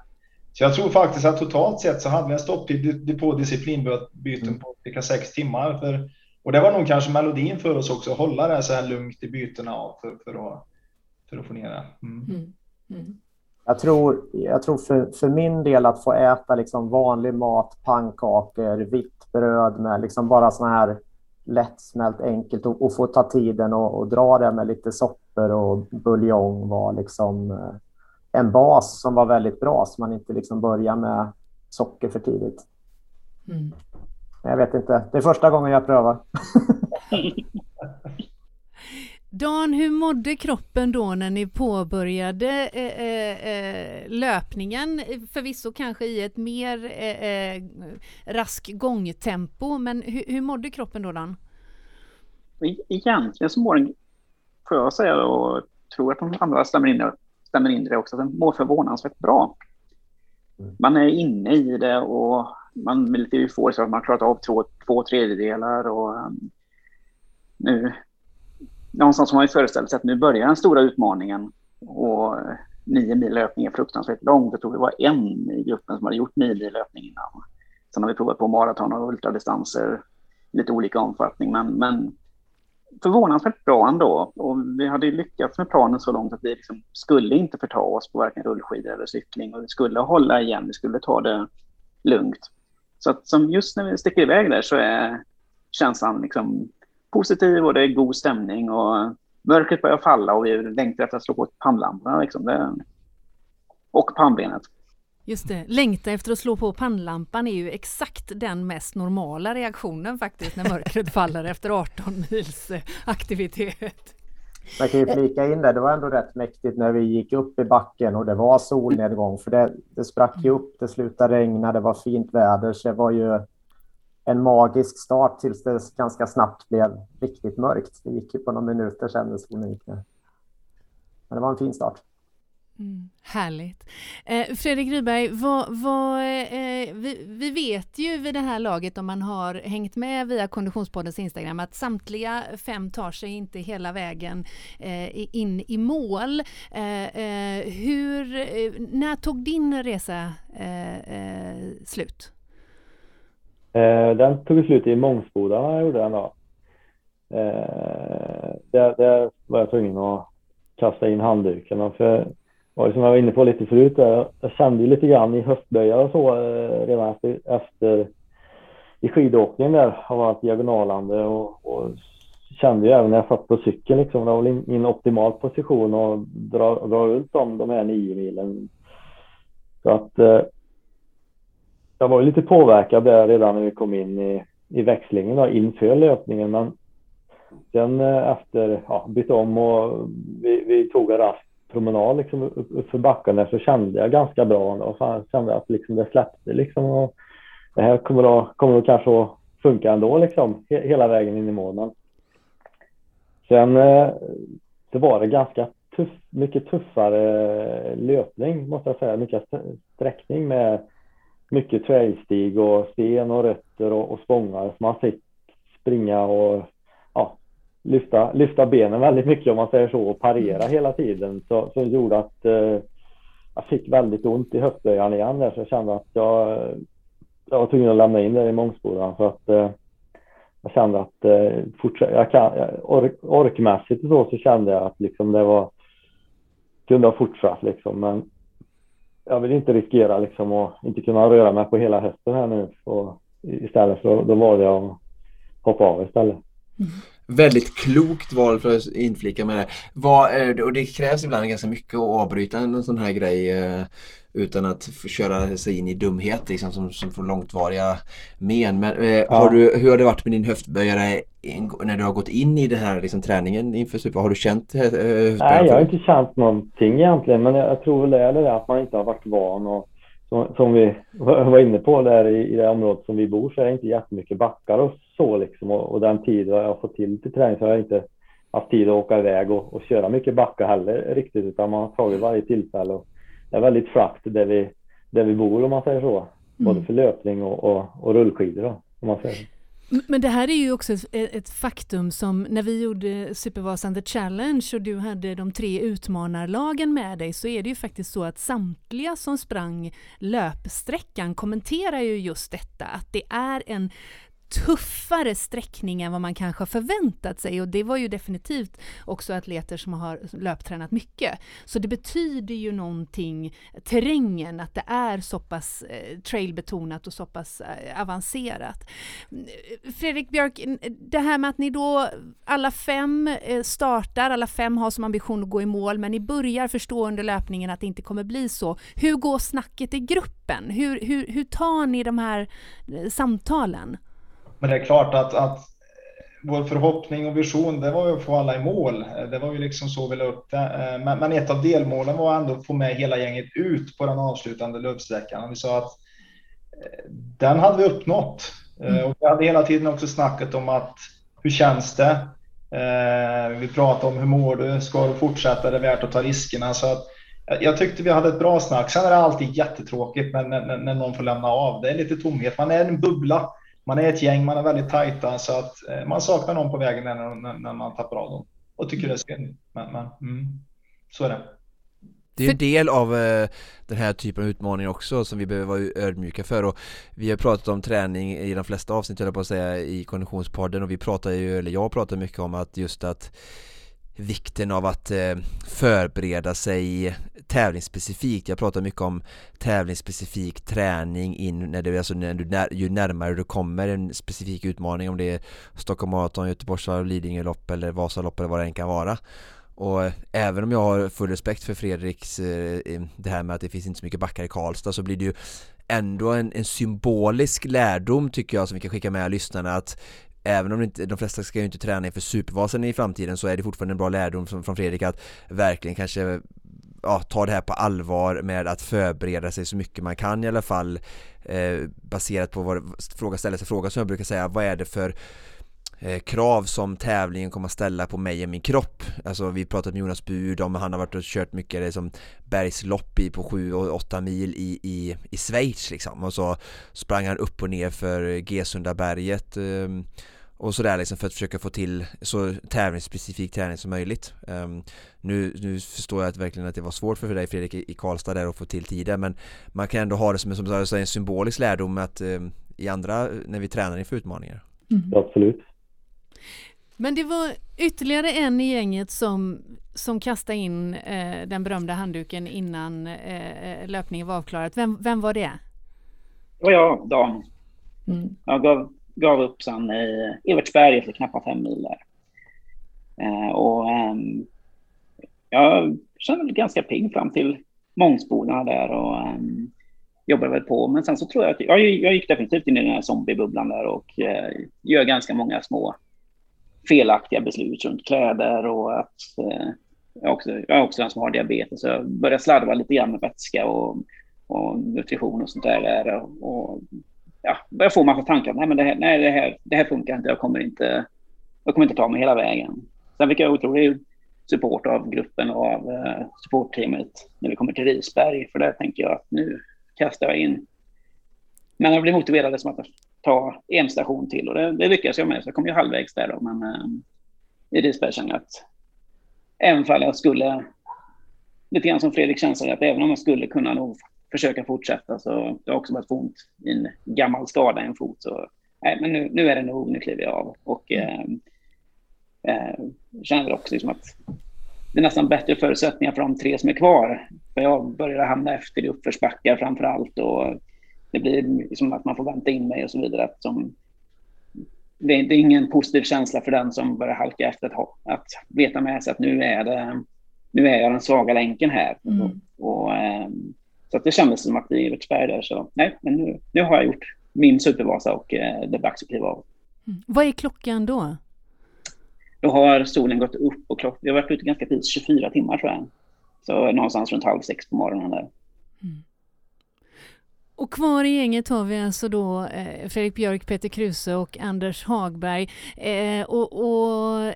Så jag tror faktiskt att totalt sett så hade vi en stopptid på disciplinbyten på cirka sex timmar. För, och det var nog kanske melodin för oss också, att hålla det så här lugnt i bytena för, för, att, för att få ner det. Mm. Mm. Mm. Jag tror, jag tror för, för min del att få äta liksom vanlig mat, pannkakor, vitt bröd med liksom bara såna här lättsmält enkelt och, och få ta tiden och, och, dra det med lite soppor och buljong var liksom eh, en bas som var väldigt bra så man inte liksom börjar med socker för tidigt. Mm. Jag vet inte, det är första gången jag prövar. Dan, hur mådde kroppen då när ni påbörjade eh, eh, eh löpningen? Förvisso kanske i ett mer eh, eh, rask gångtempo, men hur, hur mådde kroppen då Dan? Egentligen så mår den, får jag säga, och tror att de andra stämmer in, stämmer in det också, den mår förvånansvärt bra. Mm. Man är inne i det och man blir lite euforisk att man har klarat av två, två tredjedelar och um, nu någonstans har man ju föreställt sig att nu börjar den stora utmaningen och eh, nio mil löpning är fruktansvärt långt. Jag tror vi var en i gruppen som hade gjort nio mil löpning innan. Sen har vi provat på maraton och ultradistanser i lite olika omfattning, men, men förvånansvärt bra ändå. Och vi hade lyckats med planen så långt att vi liksom skulle inte förta oss på varken rullskidor eller cykling och vi skulle hålla igen, vi skulle ta det lugnt. Så att som just när vi sticker iväg där så är känslan liksom positiv och det är god stämning och mörkret börjar falla och vi längtar efter att slå på pannlamporna. Liksom. Det... Och pannbenet. Just det, längta efter att slå på pannlampan är ju exakt den mest normala reaktionen faktiskt när mörkret faller efter 18 mils eh, aktivitet. Man kan ju flika in det, det var ändå rätt mäktigt när vi gick upp i backen och det var solnedgång för det, det sprack ju upp, det slutade regna, det var fint väder så det var ju en magisk start tills det ganska snabbt blev riktigt mörkt. Det gick ju på några minuter sen när solen gick ner. Men det var en fin start. Mm, härligt. Eh, Fredrik Ryberg, vad, vad, eh, vi, vi, vet ju vid det här laget om man har hängt med via Konditionspoddens Instagram att samtliga fem tar sig inte hela vägen eh, in i mål. Eh, eh, hur, eh, när tog din resa eh, eh, slut? Eh, den tog slut i Mångsboda, när jag gjorde den då. Eh, där, där var jag tvungen att kasta in handduken. För och som jag var inne på lite förut, där, jag kände ju lite grann i höftböjar och så eh, redan efter, efter i skidåkningen där, har varit diagonalande och, och kände ju även när jag satt på cykeln liksom, det var väl min optimal position att dra, dra ut om de här nio milen. Så att eh, jag var lite påverkad där redan när vi kom in i, i växlingen då, inför löpningen. Men sen eh, efter, ja, bytte om och vi, vi tog en rask promenad liksom upp, upp för backen där så kände jag ganska bra och fan, kände att liksom det släppte liksom. Och det här kommer att, kommer att kanske att funka ändå liksom hela vägen in i månaden. Sen eh, det var det ganska tuff, mycket tuffare eh, löpning måste jag säga. Mycket sträckning med mycket trailstig och sten och rötter och, och spångar. Så man fick springa och lyfta, lyfta benen väldigt mycket om man säger så och parera hela tiden. Så, som gjorde att eh, jag fick väldigt ont i höftböjaren igen där så jag kände att jag, jag var tvungen att lämna in det i Mångsbodan för att eh, jag kände att eh, fortsätt, jag kan, ork, orkmässigt och så, så kände jag att liksom det var kunde ha fortsatt liksom men jag vill inte riskera liksom att inte kunna röra mig på hela hösten här nu och istället så då valde jag att hoppa av istället. Mm. Väldigt klokt val för att inflika med det. Vad. Och det krävs ibland ganska mycket att avbryta en sån här grej eh, utan att köra sig in i dumhet liksom, som, som får långtvariga men. men eh, ja. har du, hur har det varit med din höftböjare när du har gått in i den här liksom, träningen inför super? Har du känt eh, Nej, jag har inte känt någonting egentligen men jag, jag tror väl det är det att man inte har varit van och som, som vi var inne på där i, i det området som vi bor så är det inte jättemycket backar och så liksom och, och den tid jag har fått till till träning så har jag inte haft tid att åka iväg och, och köra mycket backar heller riktigt utan man har tagit varje tillfälle och det är väldigt flackt där vi, där vi bor om man säger så. Både mm. för löpning och, och, och rullskidor då, om man säger så. Men det här är ju också ett, ett, faktum som när vi gjorde Supervasan The Challenge och du hade de tre utmanarlagen med dig så är det ju faktiskt så att samtliga som sprang löpsträckan kommenterar ju just detta att det är en tuffare sträckning än vad man kanske har förväntat sig och det var ju definitivt också atleter som har löptränat mycket. Så det betyder ju någonting, terrängen, att det är så pass eh, trailbetonat och så pass eh, avancerat. Fredrik Björk, det här med att ni då alla fem eh, startar, alla fem har som ambition att gå i mål, men ni börjar förstå under löpningen att det inte kommer bli så. Hur går snacket i gruppen? Hur, hur, hur tar ni de här samtalen? Men det är klart att, att vår förhoppning och vision, det var ju att få alla i mål. Det var ju liksom så vi la upp det. Men, men ett av delmålen var ändå att få med hela gänget ut på den avslutande löpsträckan. Vi sa att eh, den hade vi uppnått. Eh, mm. Och vi hade hela tiden också snackat om att hur känns det? Eh, vi pratade om hur mår du? Ska du fortsätta? Är det värt att ta riskerna? Så att jag tyckte vi hade ett bra snack. Sen är det alltid jättetråkigt när, när, när någon får lämna av. Det är lite tomhet. Man är en bubbla man är ett gäng, man är väldigt tajta så att eh, man saknar någon på vägen när, när, när man tappar av dem och tycker det är synd. Men, men mm, så är det. Det är en del av eh, den här typen av utmaningar också som vi behöver vara ödmjuka för och vi har pratat om träning i de flesta avsnitt jag på att säga i konditionspodden och vi pratar ju, eller jag pratar mycket om att just att vikten av att eh, förbereda sig tävlingsspecifikt. Jag pratar mycket om tävlingsspecifik träning in när du, alltså när du, när, ju närmare du kommer en specifik utmaning om det är Stockholm Marathon, Göteborgsvarv, Lidingölopp eller Vasalopp eller vad det än kan vara. Och eh, även om jag har full respekt för Fredriks eh, det här med att det finns inte så mycket backar i Karlstad så blir det ju ändå en, en symbolisk lärdom tycker jag som vi kan skicka med lyssnarna att även om inte, de flesta ska ju inte träna inför Supervasen i framtiden så är det fortfarande en bra lärdom från Fredrik att verkligen kanske ja, ta det här på allvar med att förbereda sig så mycket man kan i alla fall eh, baserat på vad fråga ställer sig frågan som jag brukar säga, vad är det för krav som tävlingen kommer att ställa på mig och min kropp. Alltså vi pratat med Jonas Bud om han har varit och kört mycket liksom bergslopp i på 7 och 8 mil i, i, i Schweiz liksom och så sprang han upp och ner för Gesundaberget eh, och sådär liksom för att försöka få till så tävlingsspecifik träning som möjligt. Um, nu, nu förstår jag att verkligen att det var svårt för dig Fredrik i, Karlstad där att få till tider men man kan ändå ha det som, som en symbolisk lärdom att um, i andra, när vi tränar inför utmaningar. Mm. Absolut. Men det var ytterligare en i gänget som, som kastade in eh, den berömda handduken innan eh, löpningen var avklarad. Vem, vem var det? Det var jag, Dan. Mm. Jag gav, gav upp sen i Evertsberg efter knappt fem mil där. Eh, och eh, jag kände mig ganska pigg fram till Mångsbodarna där och ehm, jobbade väl på. Men sen så tror jag att jag, jag gick definitivt in i den här zombiebubblan där och eh, gör ganska många små felaktiga beslut runt kläder och att eh, jag, också, jag är också den som har diabetes så jag börjar slarva lite grann med vätska och, och nutrition och sånt där. Och, och ja, börjar få massa tankar. Nej, men det här, nej, det här, det här funkar inte. Jag kommer inte, jag kommer inte ta mig hela vägen. Sen fick jag otrolig support av gruppen och av eh, supportteamet när vi kommer till Risberg. För där tänker jag att nu kastar jag in. Men jag blir motiverad som att ta en station till och det, det lyckas jag med. Så jag kom ju halvvägs där då. Men eh, i Risberg känner jag att även om jag skulle, lite grann som Fredrik känner att även om jag skulle kunna nog försöka fortsätta så jag har också få ont i en gammal skada i en fot. Så nej, men nu, nu är det nog, nu kliver jag av. Och eh, eh, känner också liksom att det är nästan bättre förutsättningar för de tre som är kvar. För jag börjar hamna efter i uppförsbackar framför allt och det blir som att man får vänta in mig och så vidare. Att som, det, är, det är ingen positiv känsla för den som börjar halka efter att, ha, att veta med sig att nu är, det, nu är jag den svaga länken här. Mm. Och, och, um, så att det kändes som att i Evertsberg där så, nej, men nu, nu har jag gjort min supervasa och eh, det är dags att kliva av. Mm. Vad är klockan då? Då har solen gått upp och klock, vi har varit ute ganska tidigt, 24 timmar tror jag. Så någonstans runt halv sex på morgonen där. Och kvar i gänget har vi alltså då eh, Fredrik Björk, Peter Kruse och Anders Hagberg. Eh, och, och,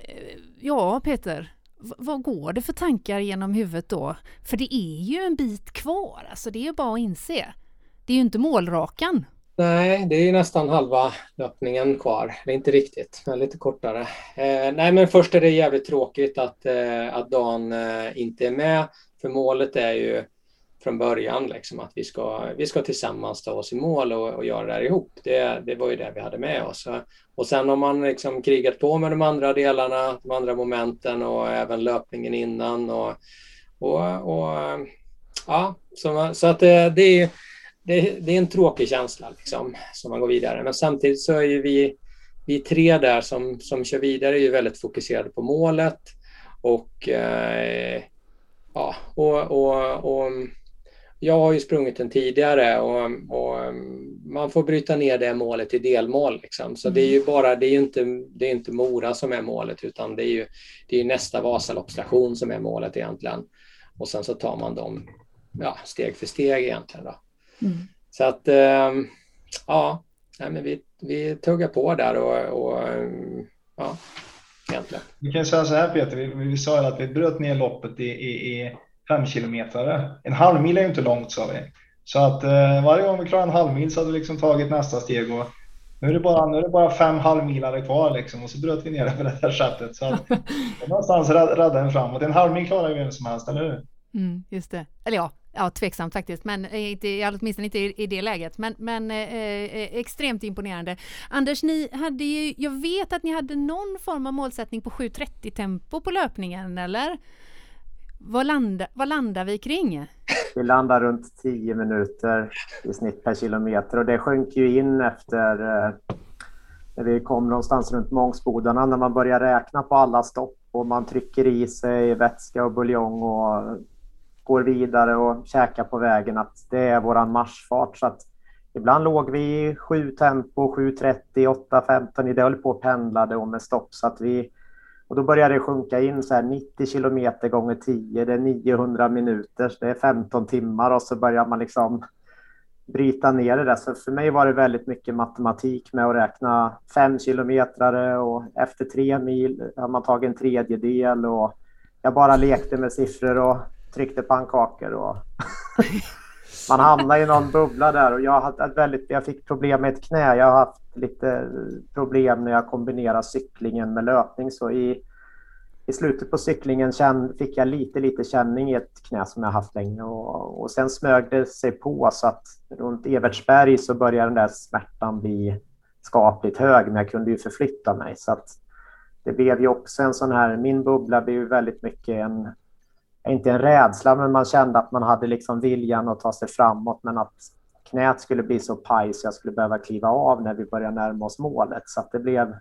ja, Peter, vad går det för tankar genom huvudet då? För det är ju en bit kvar, alltså det är ju bara att inse. Det är ju inte målrakan. Nej, det är ju nästan halva löpningen kvar. Det är inte riktigt, men lite kortare. Eh, nej, men först är det jävligt tråkigt att, eh, att Dan eh, inte är med. För målet är ju från början liksom, att vi ska, vi ska tillsammans ta oss i mål och, och göra det här ihop. Det, det var ju det vi hade med oss. Och sen har man liksom krigat på med de andra delarna, de andra momenten och även löpningen innan. Och, och, och ja, så, så att det, det är det, det, är en tråkig känsla liksom, som man går vidare. Men samtidigt så är ju vi, vi tre där som, som kör vidare är ju väldigt fokuserade på målet. Och, eh, ja, och, och, och, jag har ju sprungit den tidigare och, och, man får bryta ner det målet i delmål. Liksom. Så mm. det är ju mm. bara, det är ju inte, det är inte Mora som är målet utan det är ju, det är nästa Vasaloppsstation som är målet egentligen. Och sen så tar man dem ja, steg för steg egentligen. Då. Mm. Så att eh, ja, nej, men vi, vi tuggar på där och, och ja, egentligen. Vi kan säga så här Peter, vi, vi sa att vi bröt ner loppet i, i, i fem kilometer. En halv mil är ju inte långt sa vi. Så att eh, varje gång vi klarar en halv mil så hade vi liksom tagit nästa steg och nu är det bara, nu är det bara fem halvmilare kvar liksom och så bröt vi ner det på det här sättet. Så att, någonstans rädda en framåt. En halv mil klarar ju vem som helst, eller hur? Mm, just det. Eller ja, ja, tveksamt faktiskt, men eh, inte, åtminstone inte i, i det läget. Men, men eh, eh, extremt imponerande. Anders, ni hade ju, jag vet att ni hade någon form av målsättning på 7.30 tempo på löpningen, eller? Vad, landa, vad landar vi kring? Vi landar runt 10 minuter i snitt per kilometer och det sjönk ju in efter när vi kom någonstans runt Mångsbodarna när man börjar räkna på alla stopp och man trycker i sig vätska och buljong och går vidare och käkar på vägen att det är våran marschfart. Så att ibland låg vi i 7 tempo, 7.30, 8.15. Det höll på och pendlade och med stopp så att vi och då börjar det sjunka in så här 90 kilometer gånger 10, det är 900 minuter, det är 15 timmar och så börjar man liksom bryta ner det där. Så för mig var det väldigt mycket matematik med att räkna fem kilometrare och efter tre mil har man tagit en tredjedel och jag bara lekte med siffror och tryckte pannkakor och man hamnar i någon bubbla där och jag, hade väldigt, jag fick problem med ett knä. Jag har haft lite problem när jag kombinerar cyklingen med löpning. Så i i slutet på cyklingen känn, fick jag lite, lite känning i ett knä som jag haft länge. Och, och sen smög det sig på så att runt Evertsberg så började den där smärtan bli skapligt hög, men jag kunde ju förflytta mig. Så att det blev ju också en sån här, min bubbla blev ju väldigt mycket en, inte en rädsla, men man kände att man hade liksom viljan att ta sig framåt, men att knät skulle bli så paj så jag skulle behöva kliva av när vi började närma oss målet. Så att det blev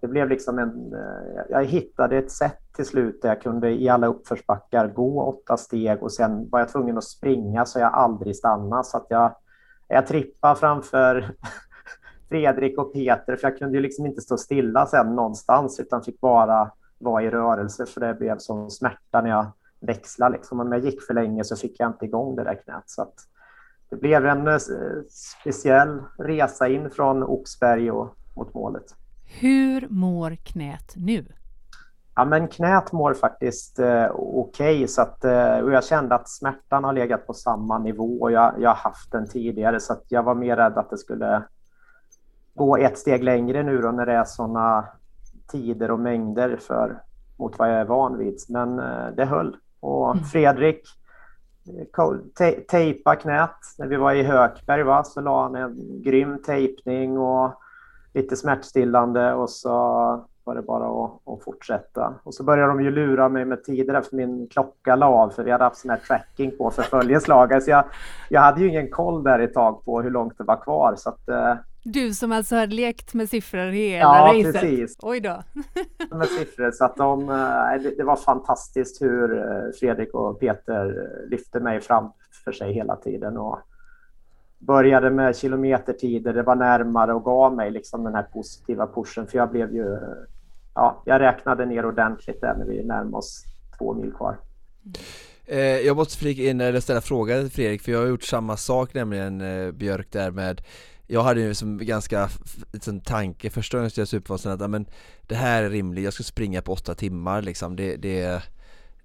det blev liksom en... Eh, jag hittade ett sätt till slut där jag kunde i alla uppförsbackar gå åtta steg och sen var jag tvungen att springa så jag aldrig stannade. Så att jag, jag trippade framför Fredrik och Peter för jag kunde ju liksom inte stå stilla sen någonstans utan fick bara vara i rörelse för det blev som smärta när jag växlade. Liksom. Om jag gick för länge så fick jag inte igång det där knät. Så att det blev en eh, speciell resa in från Oxberg och mot målet. Hur mår knät nu? Ja, men knät mår faktiskt eh, okej. Okay, så att, eh, och jag kände att smärtan har legat på samma nivå och jag, jag har haft den tidigare. Så att jag var mer rädd att det skulle gå ett steg längre nu då när det är sådana tider och mängder för, mot vad jag är van vid. Men eh, det höll. Och mm. Fredrik te tejpa knät. När vi var i Hökberg va, så la han en grym tejpning och lite smärtstillande och så var det bara att, att, fortsätta. Och så började de ju lura mig med tider efter min klocka la av, för vi hade haft sån här tracking på för följeslagare. Så jag, jag hade ju ingen koll där ett tag på hur långt det var kvar. Så att, eh, du som alltså har lekt med siffror hela ja, racet? Ja, precis. Oj då. med siffror, så att de, eh, det var fantastiskt hur eh, Fredrik och Peter lyfte mig framför sig hela tiden. Och började med kilometertider, det var närmare och gav mig liksom den här positiva pushen. För jag blev ju... Ja, jag räknade ner ordentligt där när vi närmar oss två mil kvar. Eh, jag måste flika in eller ställa fråga till Fredrik för jag har gjort samma sak nämligen eh, Björk där med jag hade ju som ganska liksom, tanke första gången jag supervasen att men, det här är rimligt, jag ska springa på åtta timmar liksom, det, det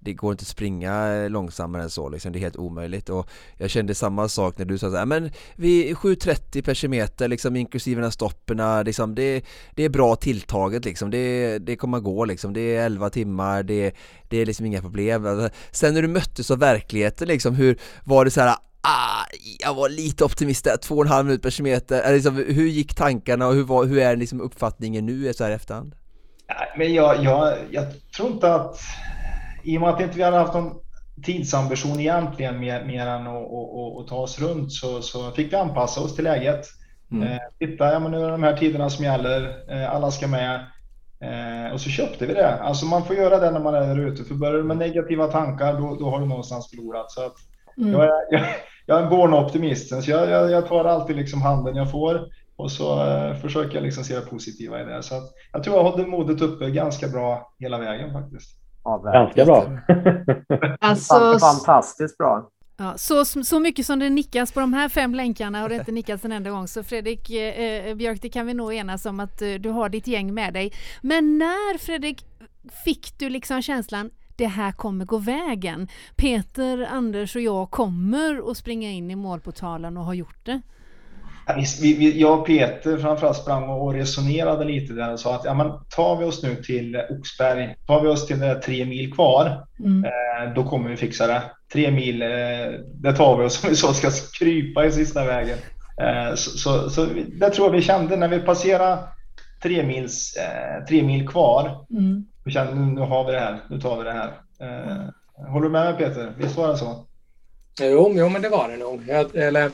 det går inte att springa långsammare än så liksom, det är helt omöjligt och jag kände samma sak när du sa såhär, men vi 7.30 per kilometer liksom inklusive de stopperna liksom, det, det är bra tilltaget liksom, det, det kommer gå liksom, det är 11 timmar, det, det är liksom inga problem. Alltså, sen när du möttes av verkligheten liksom, hur var det så här Ah, jag var lite optimist där, två och en halv minut per kilometer. Liksom, hur gick tankarna och hur, var, hur är liksom uppfattningen nu så här efterhand? Men jag, jag, jag tror inte att i och med att inte vi hade haft någon tidsambition egentligen mer, mer än att, att, att, ta oss runt så, så fick vi anpassa oss till läget. Mm. Eh, titta, ja, men nu är det de här tiderna som gäller, eh, alla ska med. Eh, och så köpte vi det. Alltså man får göra det när man är där ute, för börjar du med negativa tankar då, då har du någonstans förlorat. Så att mm. jag, är, jag, jag är en born optimist, så jag, jag, jag, tar alltid liksom handen jag får och så eh, försöker jag liksom se det positiva i det. Så att, jag tror jag håller modet uppe ganska bra hela vägen faktiskt. Ja, Ganska bra. alltså, fantastiskt bra. Ja, så, så mycket som det nickas på de här fem länkarna har det inte nickats en enda gång. Så Fredrik eh, eh, Björk, det kan vi nog enas om att eh, du har ditt gäng med dig. Men när Fredrik fick du liksom känslan det här kommer gå vägen? Peter, Anders och jag kommer att springa in i målportalen och har gjort det. Vi, vi, jag och Peter framförallt sprang och resonerade lite där och sa att ja, men tar vi oss nu till Oxberg, tar vi oss till det tre mil kvar, mm. eh, då kommer vi fixa det. Tre mil, eh, det tar vi oss om vi så ska krypa i sista vägen. Eh, så, så, så, det tror jag vi kände när vi passerade tre, mils, eh, tre mil kvar. Mm. Vi kände nu, nu har vi det här, nu tar vi det här. Eh, håller du med mig Peter? Visst var det så? Jo, jo men det var det nog. Jag, eller,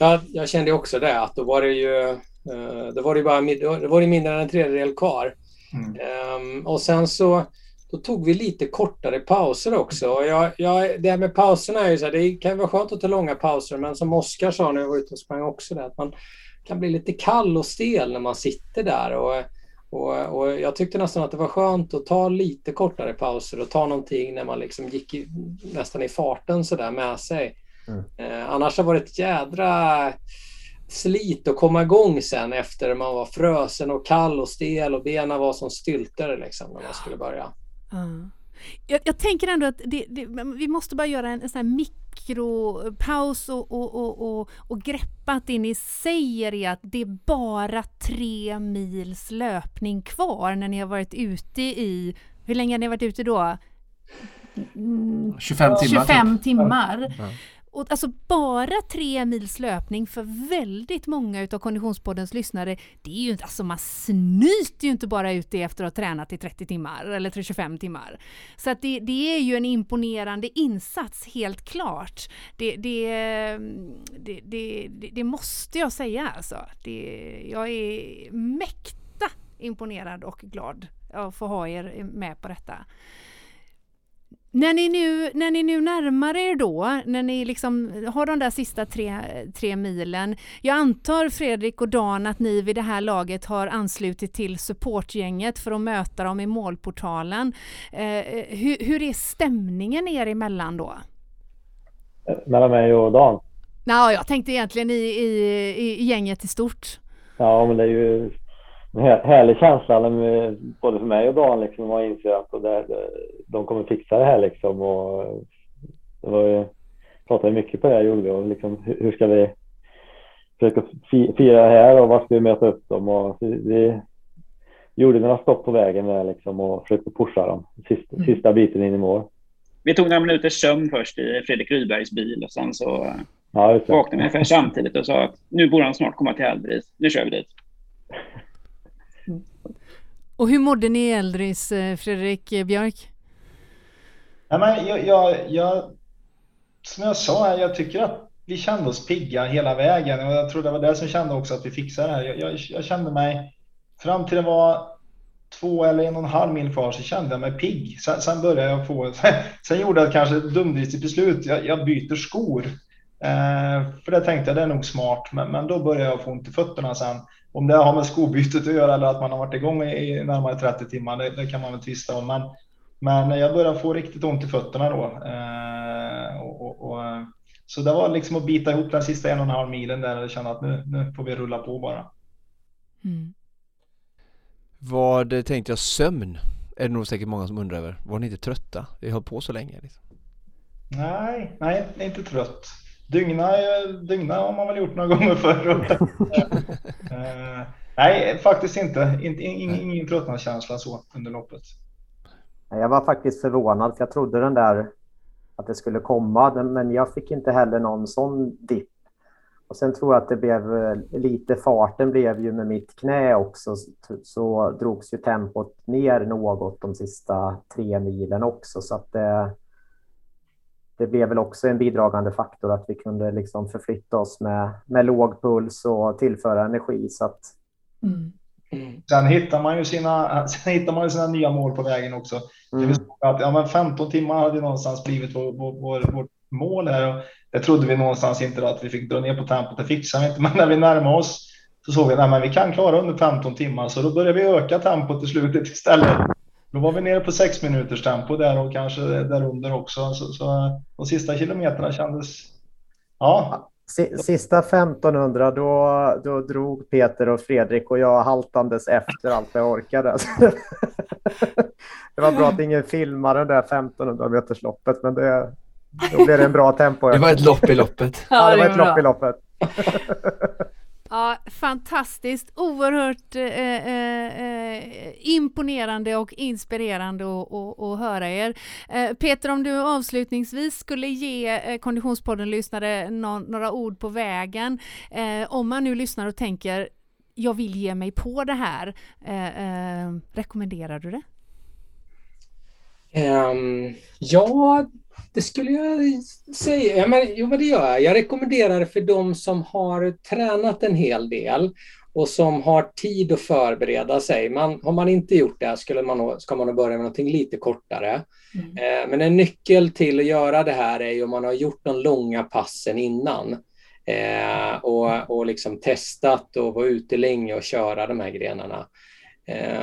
jag, jag kände också det att då var det ju uh, då var det bara då var det mindre än en tredjedel kvar. Mm. Um, och sen så då tog vi lite kortare pauser också. Jag, jag, det här med pauserna är ju så här, det kan vara skönt att ta långa pauser men som Oskar sa när jag var ute och sprang också det att man kan bli lite kall och stel när man sitter där. Och, Och, och, jag tyckte nästan att det var skönt att ta lite kortare pauser och ta någonting när man liksom gick i, nästan i farten sådär med sig. Mm. Eh, annars har det varit ett jädra slit att komma igång sen efter man var frösen och kall och stel och benen var som stylter liksom när man skulle börja. Mm. Jag, jag, tänker ändå att det, det, vi måste bara göra en, en sån här mikropaus och, och, och, och, och greppa att det ni säger är att det är bara tre mils löpning kvar när ni har varit ute i, hur länge har ni varit ute då? 25 timmar. 25 timmar. Ja. Och alltså bara tre mils löpning för väldigt många utav Konditionspoddens lyssnare, det är ju inte, alltså man snyter ju inte bara ut det efter att ha tränat i 30 timmar eller 25 timmar. Så att det, det är ju en imponerande insats, helt klart. Det, det, det, det, det måste jag säga alltså. Det, jag är mäkta imponerad och glad att få ha er med på detta. När ni, nu, när ni nu närmar er då, när ni liksom har de där sista tre, tre milen. Jag antar Fredrik och Dan att ni vid det här laget har anslutit till supportgänget för att möta dem i målportalen. Eh, hur, hur, är stämningen er emellan då? Mellan mig och Dan? Nej, jag tänkte egentligen i, i, i gänget i stort. Ja, men det är ju en härlig känsla både för mig och Dan liksom man inser att det, de kommer fixa det här liksom och det var ju, pratade mycket på det gjorde vi och liksom hur ska vi försöka fira det här och vad ska vi möta upp dem och vi gjorde några stopp på vägen där liksom och försökte pusha dem sista, mm. sista biten in i mål. Vi tog några minuters sömn först i Fredrik Rydbergs bil och sen så ja, vaknade vi ungefär samtidigt och sa att nu borde han snart komma till Eldris. Nu kör vi dit. Och hur mådde ni i eh, Fredrik eh, Björk? Ja, men jag, jag, jag, som jag sa, jag tycker att vi kände oss pigga hela vägen och jag tror det var det som kände också att vi fixade det här. Jag, jag, jag kände mig, fram till det var två eller en och en halv mil kvar så kände jag mig pigg. Sen, sen började jag få, sen gjorde jag kanske ett dumdristigt beslut. Jag, jag byter skor. Eh, för det tänkte jag, det är nog smart. Men, men då började jag få ont i fötterna sen. Om det har med skobytet att göra eller att man har varit igång i närmare 30 timmar, det, det kan man väl tvista om. Men, men jag började få riktigt ont i fötterna då. Eh, och, och, och, så det var liksom att bita ihop den sista en och en halv milen där och känna att nu, nu får vi rulla på bara. Mm. Vad tänkte jag, sömn? Är det nog säkert många som undrar över. Var ni inte trötta? Vi höll på så länge. Liksom. Nej, nej, inte trött. Dygna, dygna har man väl gjort några gånger förr. uh, nej, faktiskt inte. inte ingen, ingen tröttnadskänsla så under loppet. Jag var faktiskt förvånad för jag trodde den där att det skulle komma, men jag fick inte heller någon sån dipp. Och sen tror jag att det blev eh, lite farten blev ju med mitt knä också så drogs ju tempot ner något de sista tre milen också så att det, det blev väl också en bidragande faktor att vi kunde liksom förflytta oss med, med låg puls och tillföra energi. Så att... Mm. Mm. Sen hittar man ju sina, sen hittar man ju sina nya mål på vägen också. Mm. Att, ja, men 15 timmar hade någonstans blivit vår, vår, vårt mål här. Och det trodde vi någonstans inte att vi fick dra ner på tempot. Det fixade vi inte, men när vi närmade oss så såg vi att vi kan klara under 15 timmar, så då började vi öka tempot i slutet istället. Då var vi nere på sex minuters tempo där och kanske därunder också. Så, så de sista kilometerna kändes... Ja. Sista 1500 då, då drog Peter och Fredrik och jag haltandes efter allt jag orkade. det var bra att ingen filmade det där 1500 metersloppet men det, då blev det en bra tempo. Det var ett lopp i loppet. Ja, det var ett lopp i loppet. Ja, fantastiskt. Oerhört eh, eh, eh imponerande och inspirerande att höra er. Eh, Peter, om du avslutningsvis skulle ge eh, Konditionspodden-lyssnare no några ord på vägen. Eh, om man nu lyssnar och tänker jag vill ge mig på det här. Eh, eh, rekommenderar du det? Um, ja, det skulle jag säga. Ja, men, jo, men det gör jag. Jag rekommenderar det för de som har tränat en hel del och som har tid att förbereda sig. Man, har man inte gjort det skulle man, ska man börja med någonting lite kortare. Mm. Eh, men en nyckel till att göra det här är ju om man har gjort de långa passen innan eh, och, och liksom testat och vara ute länge och köra de här grenarna.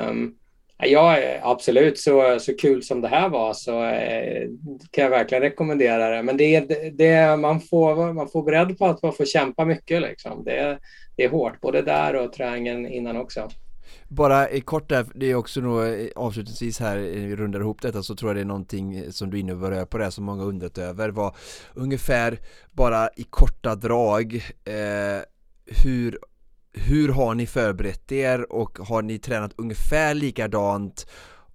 Um, Ja, absolut. Så, så kul som det här var så eh, kan jag verkligen rekommendera det. Men det, det, man, får, man får beredd på att man får kämpa mycket. Liksom. Det, det är hårt, både där och träningen innan också. Bara i kort där, det är också nog eh, avslutningsvis här, eh, vi rundar ihop detta så tror jag det är någonting eh, som du är inne på det som många undrat över var ungefär bara i korta drag eh, hur hur har ni förberett er och har ni tränat ungefär likadant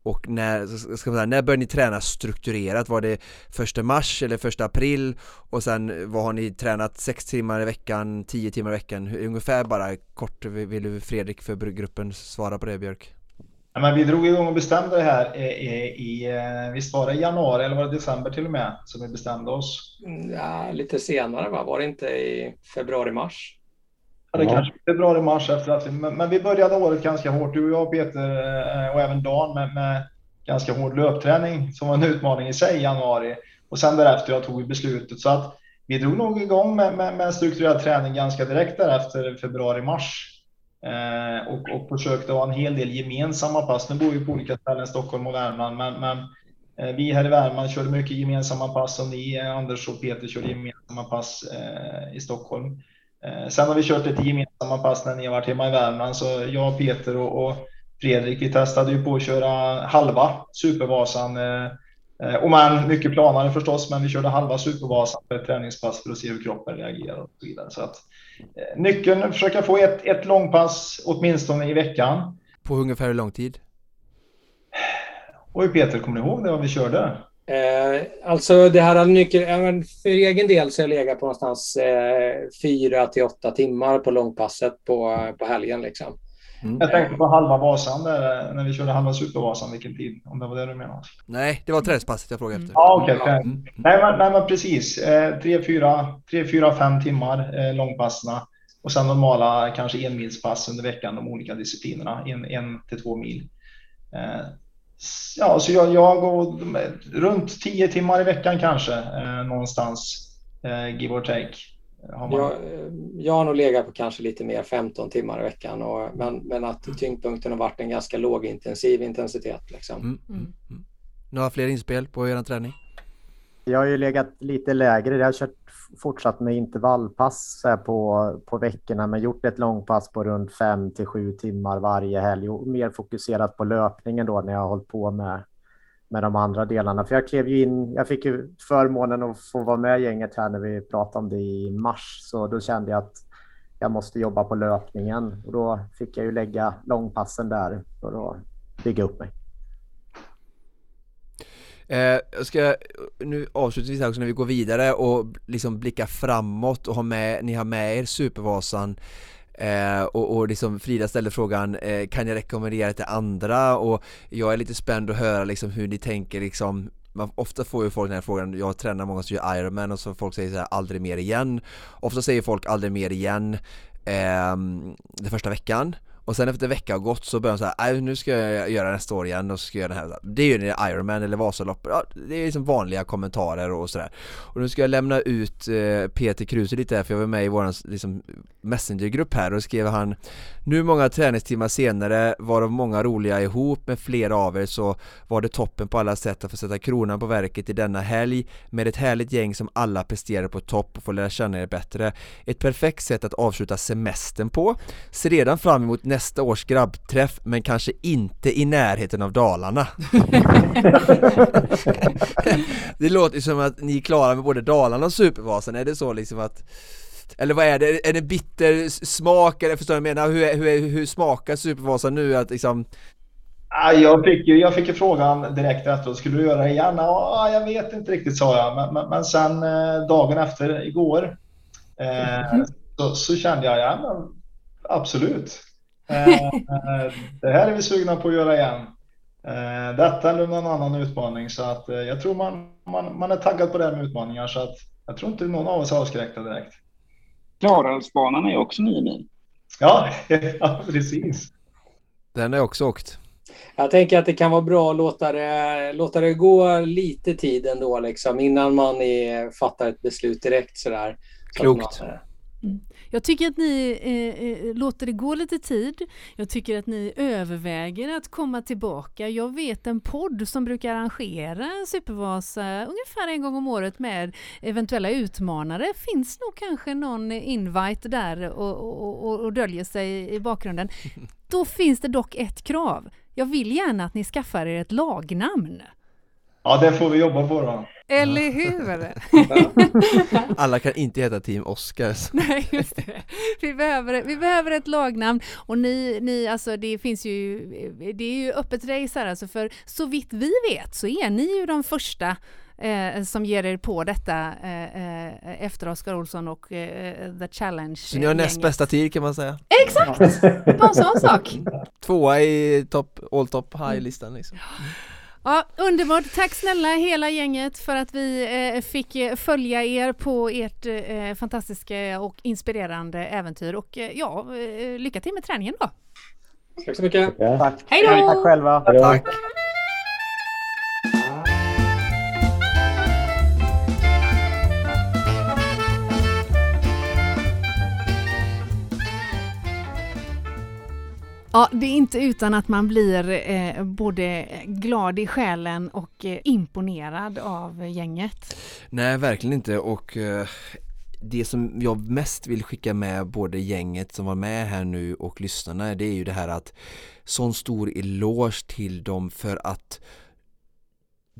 och när, ska man säga, när började ni träna strukturerat? Var det första mars eller första april? Och sen vad har ni tränat? Sex timmar i veckan, tio timmar i veckan? Ungefär bara kort, vill du Fredrik för gruppen svara på det Björk? Ja, men vi drog igång och bestämde det här i, i, i visst var det januari eller var det december till och med som vi bestämde oss? Ja, lite senare va? Var det inte i februari-mars? Ja, det kanske februari, mars efter att vi, men vi började året ganska hårt, du och jag Peter eh, och även Dan med, med ganska hård löpträning som var en utmaning i sig i januari. Och sen därefter jag tog beslutet så att vi drog nog igång med, med, med strukturerad träning ganska direkt därefter februari, mars. Eh, och, och försökte ha en hel del gemensamma pass. Nu bor vi på olika ställen, Stockholm och Värmland, men, men eh, vi här i Värmland körde mycket gemensamma pass och ni, Anders och Peter, körde gemensamma pass eh, i Stockholm. Eh, sen har vi kört lite gemensamma pass när ni har varit hemma i Värmland, så jag, Peter och, och Fredrik, vi testade ju på att köra halva Supervasan. Eh, eh, och man mycket planare förstås, men vi körde halva Supervasan på ett träningspass för att se hur kroppen reagerar och så vidare. Så att, nyckeln är att försöka få ett, ett långpass åtminstone i veckan. På ungefär hur lång tid? Oj Peter, kommer du ihåg det vad vi körde? Eh, alltså det här nyckel, för egen del så har jag legat på någonstans eh, fyra till åtta timmar på långpasset på, på helgen. Liksom. Mm. Jag tänkte på halva Vasan där, när vi körde halva Supervasan, vilken tid? Om det var det du menade? Nej, det var träningspasset jag frågade efter. Ja, okej. Okay. Mm. Nej, men, nej, men precis. Eh, tre, fyra, tre, fyra, fem timmar eh, långpassna. Och sen normala kanske enmilspass under veckan, de olika disciplinerna. En, en till två mil. Eh, ja, så jag, jag går runt 10 timmar i veckan kanske eh, någonstans, eh, give or take. Har man... jag, jag har nog legat på kanske lite mer 15 timmar i veckan, och, men, men att tyngdpunkten har varit en ganska lågintensiv intensitet. Liksom. Mm, mm, mm. Några fler inspel på er träning? Jag har ju legat lite lägre. Jag har kört fortsatt med intervallpass på, på veckorna, men gjort ett långpass på runt fem till sju timmar varje helg och mer fokuserat på löpningen då när jag har hållit på med, med de andra delarna. För jag klev ju in, jag fick ju förmånen att få vara med gänget här när vi pratade om det i mars, så då kände jag att jag måste jobba på löpningen och då fick jag ju lägga långpassen där för att bygga upp mig. Eh, jag ska nu avslutningsvis här också när vi går vidare och liksom blicka framåt och ha med, ni har med er Supervasan Eh, och, och liksom Frida ställde frågan, eh, kan jag rekommendera det till andra? Och jag är lite spänd att höra liksom hur ni tänker liksom. Man, ofta får ju folk den här frågan, jag tränar många som gör Ironman och så folk säger så här, aldrig mer igen. Ofta säger folk aldrig mer igen eh, den första veckan och sen efter en vecka har gått så börjar de säga äh, nu ska jag göra nästa år igen och så ska jag göra det här. Det är ju Ironman eller Vasaloppet, ja, det är liksom vanliga kommentarer och sådär. Och nu ska jag lämna ut eh, Peter Kruse lite här för jag var med i våran liksom, messengergrupp här och skrev han Nu många träningstimmar senare, varav många roliga ihop med flera av er så var det toppen på alla sätt att få sätta kronan på verket i denna helg med ett härligt gäng som alla presterar på topp och får lära känna er bättre. Ett perfekt sätt att avsluta semestern på. Ser redan fram emot nästa års grabbträff men kanske inte i närheten av Dalarna. det låter som att ni är klara med både Dalarna och Supervasan, är det så liksom att eller vad är det? Är det bitter smak eller förstår du vad jag menar? Hur, hur, hur smakar Supervasan nu? Att liksom... Jag fick ju jag fick ju frågan direkt efteråt, skulle du göra det igen? Ja, jag vet inte riktigt sa jag, men, men, men sen eh, dagen efter, igår, eh, så, så, kände jag, ja men absolut. Eh, det här är vi sugna på att göra igen. Eh, detta eller någon annan utmaning. Så att eh, jag tror man, man, man är taggad på det här med utmaningar. Så att jag tror inte någon av oss är avskräckta direkt. Klarälvsbanan är också nio mil. Ja, ja, precis. Den jag också åkt. Jag tänker att det kan vara bra att låta det, låta det gå lite tid ändå liksom, innan man är, fattar ett beslut direkt sådär. Klokt. Så man. Jag tycker att ni eh, eh, låter det gå lite tid. Jag tycker att ni överväger att komma tillbaka. Jag vet en podd som brukar arrangera Supervasa ungefär en gång om året med eventuella utmanare. Finns nog kanske någon invite där och, och, och, och döljer sig i bakgrunden. Då finns det dock ett krav. Jag vill gärna att ni skaffar er ett lagnamn. Ja, det får vi jobba på då. Eller hur? Alla kan inte heta Team Oscars. Nej, just det. Vi behöver, vi behöver ett lagnamn och ni, ni, alltså det finns ju, det är ju öppet race här alltså för så vitt vi vet så är ni ju de första eh, som ger er på detta eh, eh efter Oskar Olsson och eh, The Challenge. Så ni har näst bästa tid kan man säga? Exakt! Bara en sån sak. Tvåa i top, all top high-listan liksom. Ja, underbart. Tack snälla hela gänget för att vi eh, fick eh, följa er på ert eh, fantastiska och inspirerande äventyr och eh, ja, eh, lycka till med träningen då. Tack så mycket. Tack. Hej då! Tack själva. Tack. Ja, det är inte utan att man blir eh, både glad i själen och eh, imponerad av gänget. Nej, verkligen inte och eh, det som jag mest vill skicka med både gänget som var med här nu och lyssnarna det är ju det här att sån stor eloge till dem för att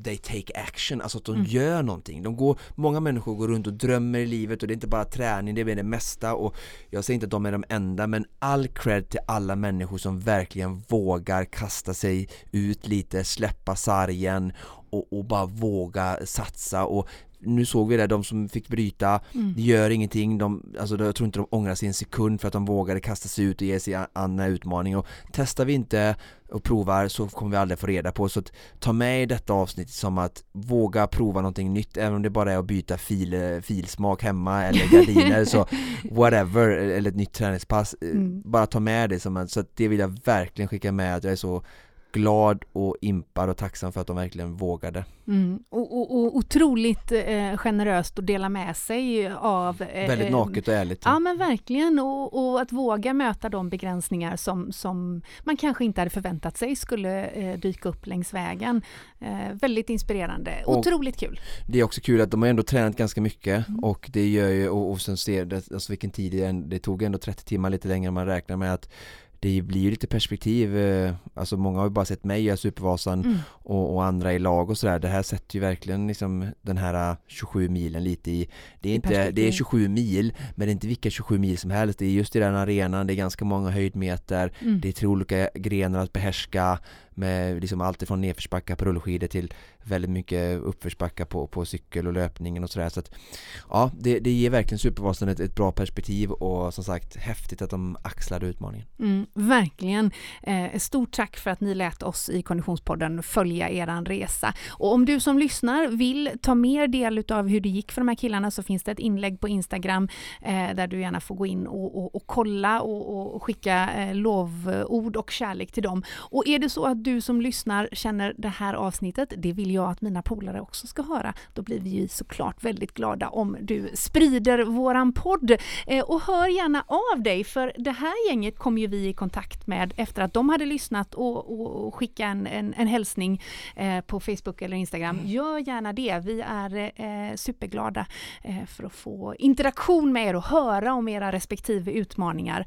they take action, alltså att de mm. gör någonting. De går, många människor går runt och drömmer i livet och det är inte bara träning, det är det mesta och jag säger inte att de är de enda men all cred till alla människor som verkligen vågar kasta sig ut lite, släppa sargen och, och bara våga satsa och nu såg vi det, de som fick bryta, mm. gör ingenting, de, alltså jag tror inte de ångrar sig en sekund för att de vågade kasta sig ut och ge sig an en utmaning och testar vi inte och provar så kommer vi aldrig få reda på så att ta med i detta avsnitt som att våga prova någonting nytt även om det bara är att byta fil, filsmak hemma eller gardiner så whatever eller ett nytt träningspass mm. bara ta med det som en, så att det vill jag verkligen skicka med att jag är så glad och impad och tacksam för att de verkligen vågade. Mm. Och, och, och otroligt eh, generöst att dela med sig av... Eh, Väldigt naket och ärligt. Ja men verkligen och, och, att våga möta de begränsningar som, som man kanske inte hade förväntat sig skulle eh, dyka upp längs vägen. Eh, väldigt inspirerande, och otroligt kul. Det är också kul att de har ändå tränat ganska mycket mm. och det gör ju, och, och sen ser det, alltså vilken tid det, det tog ändå 30 timmar lite längre än man räknar med att det blir ju lite perspektiv, eh, alltså många har ju bara sett mig göra Supervasan mm. och, och, andra i lag och sådär. Det här sätter ju verkligen liksom den här 27 milen lite i, det är, I inte, det är 27 mil, men det är inte vilka 27 mil som helst. Det är just i den arenan, det är ganska många höjdmeter, mm. det är tre olika grenar att behärska med liksom allt ifrån nedförsbackar på rullskidor till väldigt mycket uppförsbackar på, på cykel och löpningen och sådär så att ja, det, det ger verkligen Supervasan ett, ett bra perspektiv och som sagt häftigt att de axlade utmaningen. Mm, verkligen. Eh, stort tack för att ni lät oss i Konditionspodden följa eran resa. Och om du som lyssnar vill ta mer del av hur det gick för de här killarna så finns det ett inlägg på Instagram eh, där du gärna får gå in och, och, och kolla och, och skicka eh, lovord och kärlek till dem. Och är det så att du som lyssnar känner det här avsnittet, det vill jag att mina polare också ska höra. Då blir vi ju såklart väldigt glada om du sprider våran podd. Eh, och hör gärna av dig, för det här gänget kom ju vi i kontakt med efter att de hade lyssnat och, och, och skicka en, en, en hälsning eh, på Facebook eller Instagram. Mm. Gör gärna det. Vi är eh, superglada för att få interaktion med er och höra om era respektive utmaningar.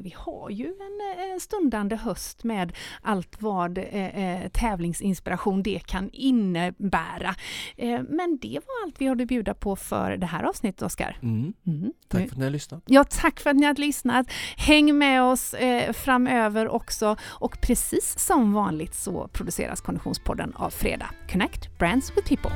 Vi har ju en, en stundande höst med allt vad eh, tävlingsinspiration det kan innebära. Eh, men det var allt vi hade att bjuda på för det här avsnittet, Oskar. Mm. Mm. Tack för att ni har lyssnat. Ja, tack för att ni har lyssnat. Häng med oss eh, framöver också. Och precis som vanligt så produceras Konditionspodden av Fredag. Connect Brands with People.